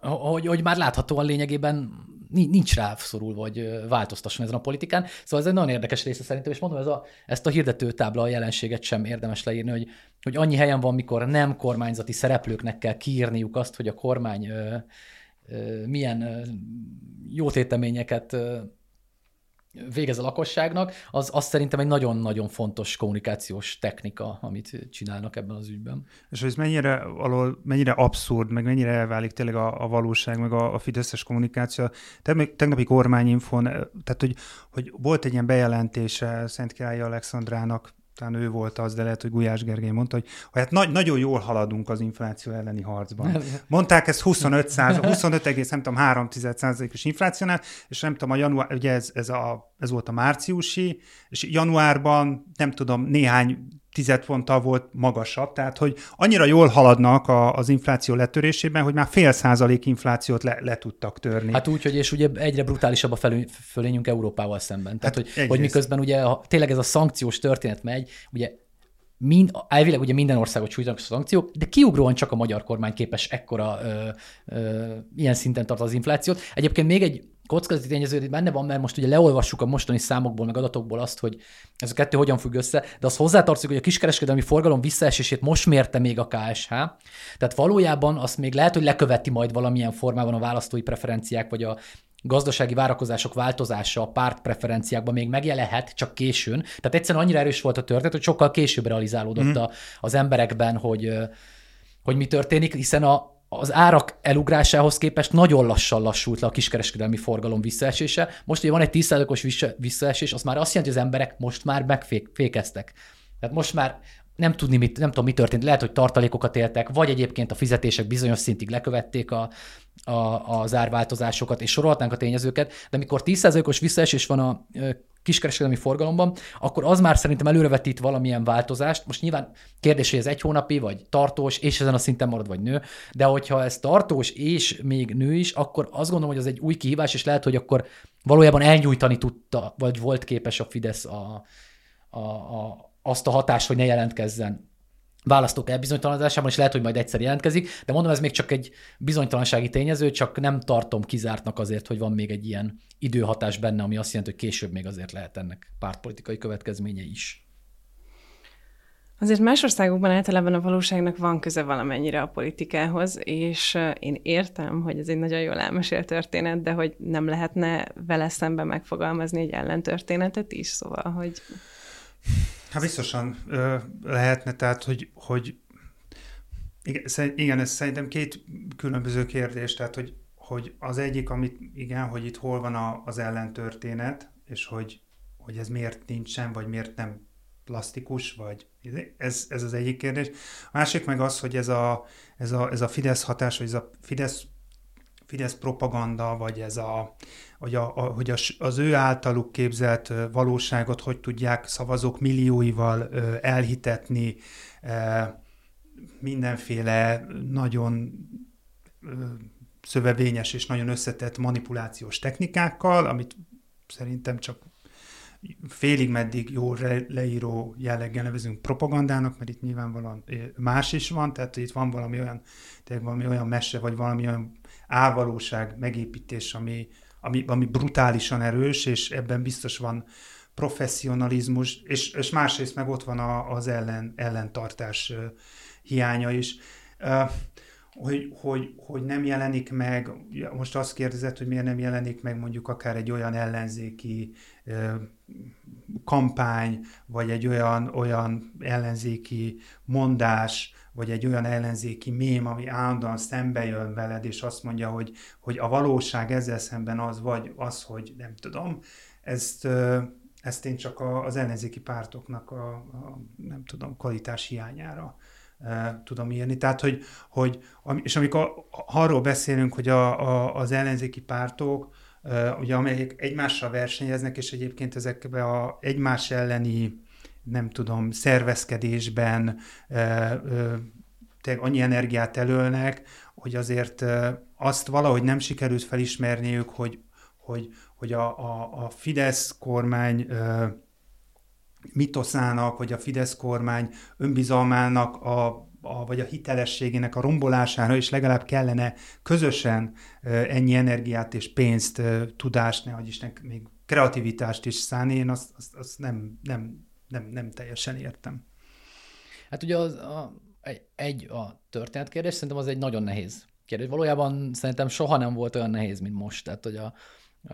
hogy, hogy már láthatóan lényegében nincs rá szorul, vagy változtasson ezen a politikán. Szóval ez egy nagyon érdekes része szerintem, és mondom, ez a, ezt a hirdetőtábla a jelenséget sem érdemes leírni, hogy, hogy annyi helyen van, mikor nem kormányzati szereplőknek kell kiírniuk azt, hogy a kormány ö, ö, milyen ö, jó téteményeket végez a lakosságnak, az, az szerintem egy nagyon-nagyon fontos kommunikációs technika, amit csinálnak ebben az ügyben. És hogy ez mennyire, alól, mennyire abszurd, meg mennyire elválik tényleg a, a valóság, meg a, a fideszes kommunikáció. Tegnapi kormányinfon, tehát hogy, hogy volt egy ilyen bejelentése Szent Királyi Alexandrának, talán ő volt az, de lehet, hogy Gulyás Gergely mondta, hogy, hát nagy, nagyon jól haladunk az infláció elleni harcban. Mondták ezt 25 25, nem tudom, 3 os inflációnál, és nem tudom, a január, ugye ez, ez, a, ez volt a márciusi, és januárban nem tudom, néhány ponttal volt magasabb, tehát hogy annyira jól haladnak a, az infláció letörésében, hogy már fél százalék inflációt le, le tudtak törni. Hát úgy, hogy és ugye egyre brutálisabb a felő, fölényünk Európával szemben. Tehát, hát hogy, hogy miközben ugye ha tényleg ez a szankciós történet megy, ugye mind, elvileg ugye minden országot sújtanak a szankciók, de kiugróan csak a magyar kormány képes ekkora ö, ö, ilyen szinten tart az inflációt. Egyébként még egy kockázati tényező benne van, mert most ugye leolvassuk a mostani számokból, meg adatokból azt, hogy ez a kettő hogyan függ össze, de az hozzátartozik, hogy a kiskereskedelmi forgalom visszaesését most mérte még a KSH. Tehát valójában azt még lehet, hogy leköveti majd valamilyen formában a választói preferenciák, vagy a gazdasági várakozások változása a pártpreferenciákban még megjelenhet, csak későn. Tehát egyszerűen annyira erős volt a történet, hogy sokkal később realizálódott mm. a, az emberekben, hogy, hogy mi történik, hiszen a, az árak elugrásához képest nagyon lassan lassult le a kiskereskedelmi forgalom visszaesése. Most, hogy van egy 10%-os visszaesés, az már azt jelenti, hogy az emberek most már megfékeztek. Tehát most már nem tudni, mit, nem tudom, mi történt. Lehet, hogy tartalékokat éltek, vagy egyébként a fizetések bizonyos szintig lekövették a, a, az árváltozásokat, és sorolhatnánk a tényezőket, de amikor 10%-os visszaesés van a kiskereskedelmi forgalomban, akkor az már szerintem előrevetít valamilyen változást. Most nyilván kérdés, hogy ez egy hónapi, vagy tartós, és ezen a szinten marad, vagy nő, de hogyha ez tartós és még nő is, akkor azt gondolom, hogy az egy új kihívás, és lehet, hogy akkor valójában elnyújtani tudta, vagy volt képes a Fidesz a, a, a, azt a hatást, hogy ne jelentkezzen választók elbizonytalanodásában, és lehet, hogy majd egyszer jelentkezik, de mondom, ez még csak egy bizonytalansági tényező, csak nem tartom kizártnak azért, hogy van még egy ilyen időhatás benne, ami azt jelenti, hogy később még azért lehet ennek pártpolitikai következménye is. Azért más országokban általában a valóságnak van köze valamennyire a politikához, és én értem, hogy ez egy nagyon jól elmesélt történet, de hogy nem lehetne vele szemben megfogalmazni egy ellentörténetet is, szóval, hogy... Hát biztosan ö, lehetne, tehát, hogy, hogy igen, ez szerintem két különböző kérdés, tehát, hogy, hogy az egyik, amit igen, hogy itt hol van a, az ellentörténet, és hogy, hogy ez miért nincsen, vagy miért nem plastikus, vagy ez, ez az egyik kérdés. A másik meg az, hogy ez a, ez a, ez a Fidesz hatás, vagy ez a Fidesz Fidesz propaganda, vagy ez a, hogy, a, a, hogy az ő általuk képzelt valóságot hogy tudják szavazók millióival elhitetni mindenféle nagyon szövevényes és nagyon összetett manipulációs technikákkal, amit szerintem csak félig meddig jó leíró jelleggel nevezünk propagandának, mert itt nyilvánvalóan más is van, tehát itt van valami olyan, tényleg valami olyan mese, vagy valami olyan álvalóság megépítés, ami, ami, ami brutálisan erős, és ebben biztos van, professzionalizmus, és, és másrészt meg ott van a, az ellen, ellentartás hiánya is. Hogy, hogy, hogy nem jelenik meg, most azt kérdezett, hogy miért nem jelenik meg mondjuk akár egy olyan ellenzéki kampány, vagy egy olyan, olyan ellenzéki mondás, vagy egy olyan ellenzéki mém, ami állandóan szembe jön veled, és azt mondja, hogy, hogy a valóság ezzel szemben az, vagy az, hogy nem tudom, ezt, ezt én csak az ellenzéki pártoknak a, a nem tudom, kvalitás hiányára tudom írni. Tehát, hogy, hogy és amikor arról beszélünk, hogy a, a, az ellenzéki pártok, ugye amelyek egymással versenyeznek, és egyébként ezekbe a egymás elleni nem tudom, szervezkedésben annyi energiát elölnek, hogy azért azt valahogy nem sikerült felismerniük, hogy, hogy, hogy a, a, a Fidesz kormány mitoszának, vagy a Fidesz kormány önbizalmának a, a, vagy a hitelességének a rombolására is legalább kellene közösen ennyi energiát és pénzt, tudást, ne Isten, még kreativitást is szállni, én azt, azt, azt nem, nem, nem, nem teljesen értem. Hát ugye az, a, egy a történetkérdés, szerintem az egy nagyon nehéz kérdés. Valójában szerintem soha nem volt olyan nehéz, mint most. Tehát, hogy a,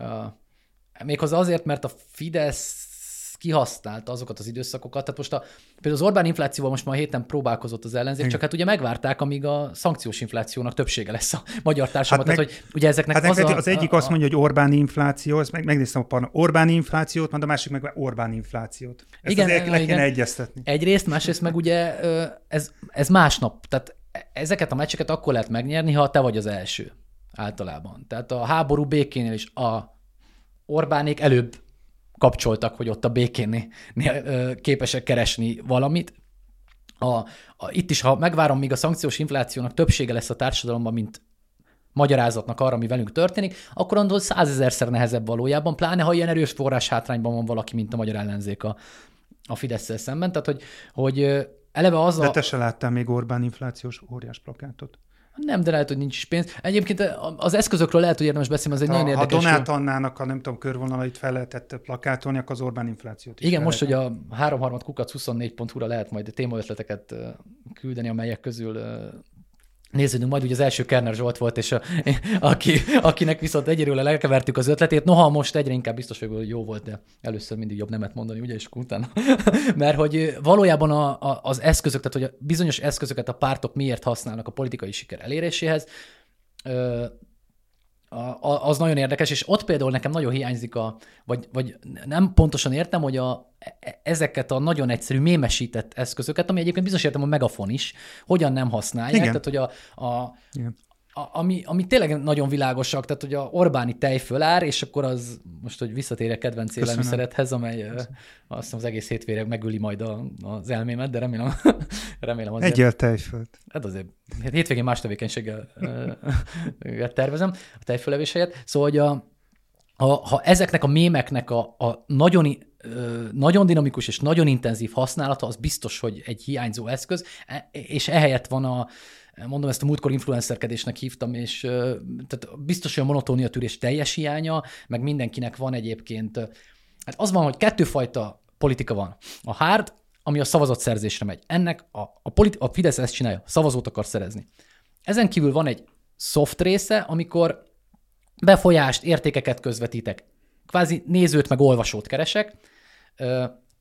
a méghozzá azért, mert a Fidesz kihasználta azokat az időszakokat. Tehát most a, például az Orbán inflációval most a héten próbálkozott az ellenzék, csak hát ugye megvárták, amíg a szankciós inflációnak többsége lesz a <laughs> magyar társadalom. Hát Tehát, hogy ugye ezeknek hát az, a, az egyik a, azt mondja, hogy Orbán infláció, ezt meg, megnéztem a parna, Orbán inflációt, majd a másik meg Orbán inflációt. Ezt igen, azért le kéne egyeztetni. Egyrészt, másrészt meg ugye ez, ez másnap. Tehát ezeket a meccseket akkor lehet megnyerni, ha te vagy az első általában. Tehát a háború békénél is a Orbánék előbb kapcsoltak, hogy ott a békénél képesek keresni valamit. A, a, itt is, ha megvárom, míg a szankciós inflációnak többsége lesz a társadalomban, mint magyarázatnak arra, ami velünk történik, akkor annól százezerszer nehezebb valójában, pláne ha ilyen erős forrás hátrányban van valaki, mint a magyar ellenzék a, a fidesz szemben. Tehát, hogy, hogy eleve az De a... te se láttál még Orbán inflációs óriás plakátot? Nem, de lehet, hogy nincs is pénz. Egyébként az eszközökről lehet, hogy érdemes beszélni, az egy ha, nagyon érdekes. Ha Donát Annának a nem tudom, körvonalait fel lehetett plakátolni, akkor az Orbán inflációt is Igen, most, hogy a 3 kukac 24.hu-ra lehet majd témaötleteket küldeni, amelyek közül nézzünk majd, ugye az első Kerner Zsolt volt, és a, aki, akinek viszont egyről lekevertük az ötletét. Noha most egyre inkább biztos hogy jó volt, de először mindig jobb nemet mondani, ugye, és utána. <laughs> Mert hogy valójában a, a, az eszközök, tehát hogy a bizonyos eszközöket a pártok miért használnak a politikai siker eléréséhez, az nagyon érdekes, és ott például nekem nagyon hiányzik a, vagy, vagy nem pontosan értem, hogy a, e, ezeket a nagyon egyszerű mémesített eszközöket, ami egyébként biztos értem a megafon is, hogyan nem használják. Igen. Tehát, hogy a, a, Igen ami, ami tényleg nagyon világosak, tehát hogy a Orbáni tej fölár, és akkor az, most, hogy visszatérek kedvenc élelmiszerethez, amely Köszönöm. azt hiszem az egész hétvére megüli majd a, az elmémet, de remélem, <laughs> remélem azért. Egyel tejfölt. Hát azért, hétvégén más tevékenységgel <laughs> tervezem a tejfölevés helyett. Szóval, hogy a, a, ha ezeknek a mémeknek a, a nagyon nagyon dinamikus és nagyon intenzív használata, az biztos, hogy egy hiányzó eszköz, e, és ehelyett van a, mondom, ezt a múltkor influencerkedésnek hívtam, és tehát biztos, hogy a monotónia tűrés teljes hiánya, meg mindenkinek van egyébként, hát az van, hogy kettőfajta politika van. A hard, ami a szavazatszerzésre megy. Ennek a, a, politi- a Fidesz ezt csinálja, szavazót akar szerezni. Ezen kívül van egy soft része, amikor befolyást, értékeket közvetítek. Kvázi nézőt meg olvasót keresek,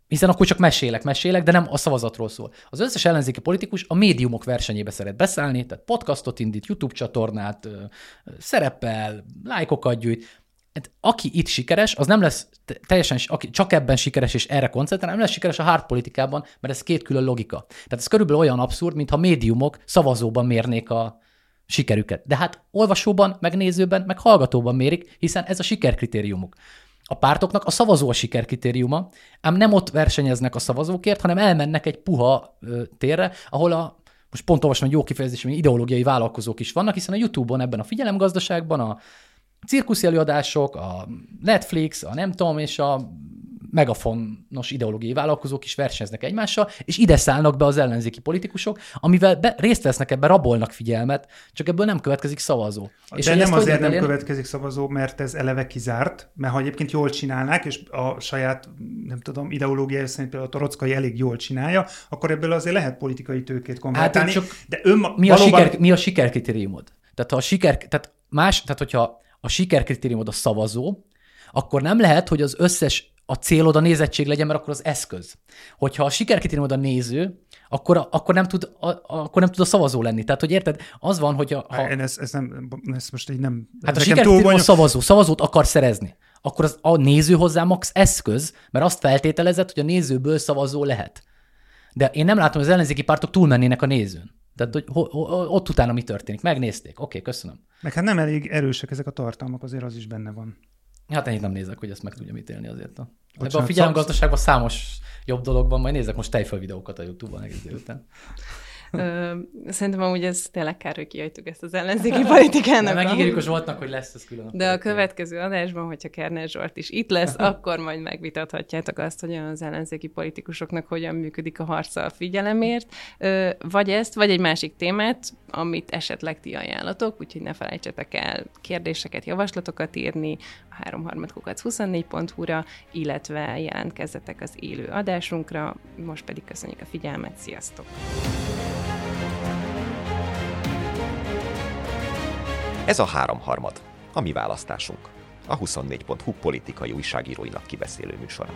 hiszen akkor csak mesélek, mesélek, de nem a szavazatról szól. Az összes ellenzéki politikus a médiumok versenyébe szeret beszállni, tehát podcastot indít, YouTube csatornát, szerepel, lájkokat gyűjt. Hát aki itt sikeres, az nem lesz teljesen, aki csak ebben sikeres és erre koncentrál, nem lesz sikeres a hard politikában, mert ez két külön logika. Tehát ez körülbelül olyan abszurd, mintha médiumok szavazóban mérnék a sikerüket. De hát olvasóban, megnézőben, meg hallgatóban mérik, hiszen ez a sikerkritériumuk. A pártoknak a szavazó a sikerkritériuma, ám nem ott versenyeznek a szavazókért, hanem elmennek egy puha ö, térre, ahol a, most pont olvasom egy jó kifejezés, hogy ideológiai vállalkozók is vannak, hiszen a YouTube-on ebben a figyelemgazdaságban a cirkusz előadások, a Netflix, a nem tudom, és a megafonos ideológiai vállalkozók is versenyeznek egymással, és ide szállnak be az ellenzéki politikusok, amivel be, részt vesznek ebben, rabolnak figyelmet, csak ebből nem következik szavazó. De és nem azért nem elérni? következik szavazó, mert ez eleve kizárt, mert ha egyébként jól csinálnák, és a saját, nem tudom, ideológiája szerint például a Torockai elég jól csinálja, akkor ebből azért lehet politikai tőkét konvertálni. csak de önma, mi a, valóban, siker, mi a sikerkritériumod? Tehát ha a siker, tehát más, tehát hogyha a sikerkritériumod a szavazó, akkor nem lehet, hogy az összes a célod a nézettség legyen, mert akkor az eszköz. Hogyha a sikerkritériumod a néző, akkor, akkor, nem tud, a, akkor nem tud a szavazó lenni. Tehát, hogy érted, az van, hogy a, ha, Én ezt, ezt, nem, ezt most így nem... hát a sikerkritérium a szavazó, szavazót akar szerezni. Akkor az, a néző hozzá max eszköz, mert azt feltételezett, hogy a nézőből szavazó lehet. De én nem látom, hogy az ellenzéki pártok túlmennének a nézőn. Tehát, hogy ho, ho, ott utána mi történik. Megnézték. Oké, köszönöm. Meg hát nem elég erősek ezek a tartalmak, azért az is benne van. Hát én nem nézek, hogy ezt meg tudjam ítélni azért. A... Ebben a figyelemgazdaságban számos jobb dolog van, majd nézek most tejföl videókat a Youtube-on egész délután. Szerintem amúgy ez tényleg kár, hogy kihagytuk ezt az ellenzéki politikának. Megígérjük a Zsoltnak, hogy lesz ez külön. De a következő adásban, hogyha Kerner Zsolt is itt lesz, <laughs> akkor majd megvitathatjátok azt, hogy az ellenzéki politikusoknak hogyan működik a harca a figyelemért, vagy ezt, vagy egy másik témát, amit esetleg ti ajánlatok, úgyhogy ne felejtsetek el kérdéseket, javaslatokat írni a 336 ra illetve jelentkezzetek az élő adásunkra. Most pedig köszönjük a figyelmet, sziasztok! Ez a háromharmad, a mi választásunk. A 24.hu politikai újságíróinak kibeszélő műsora.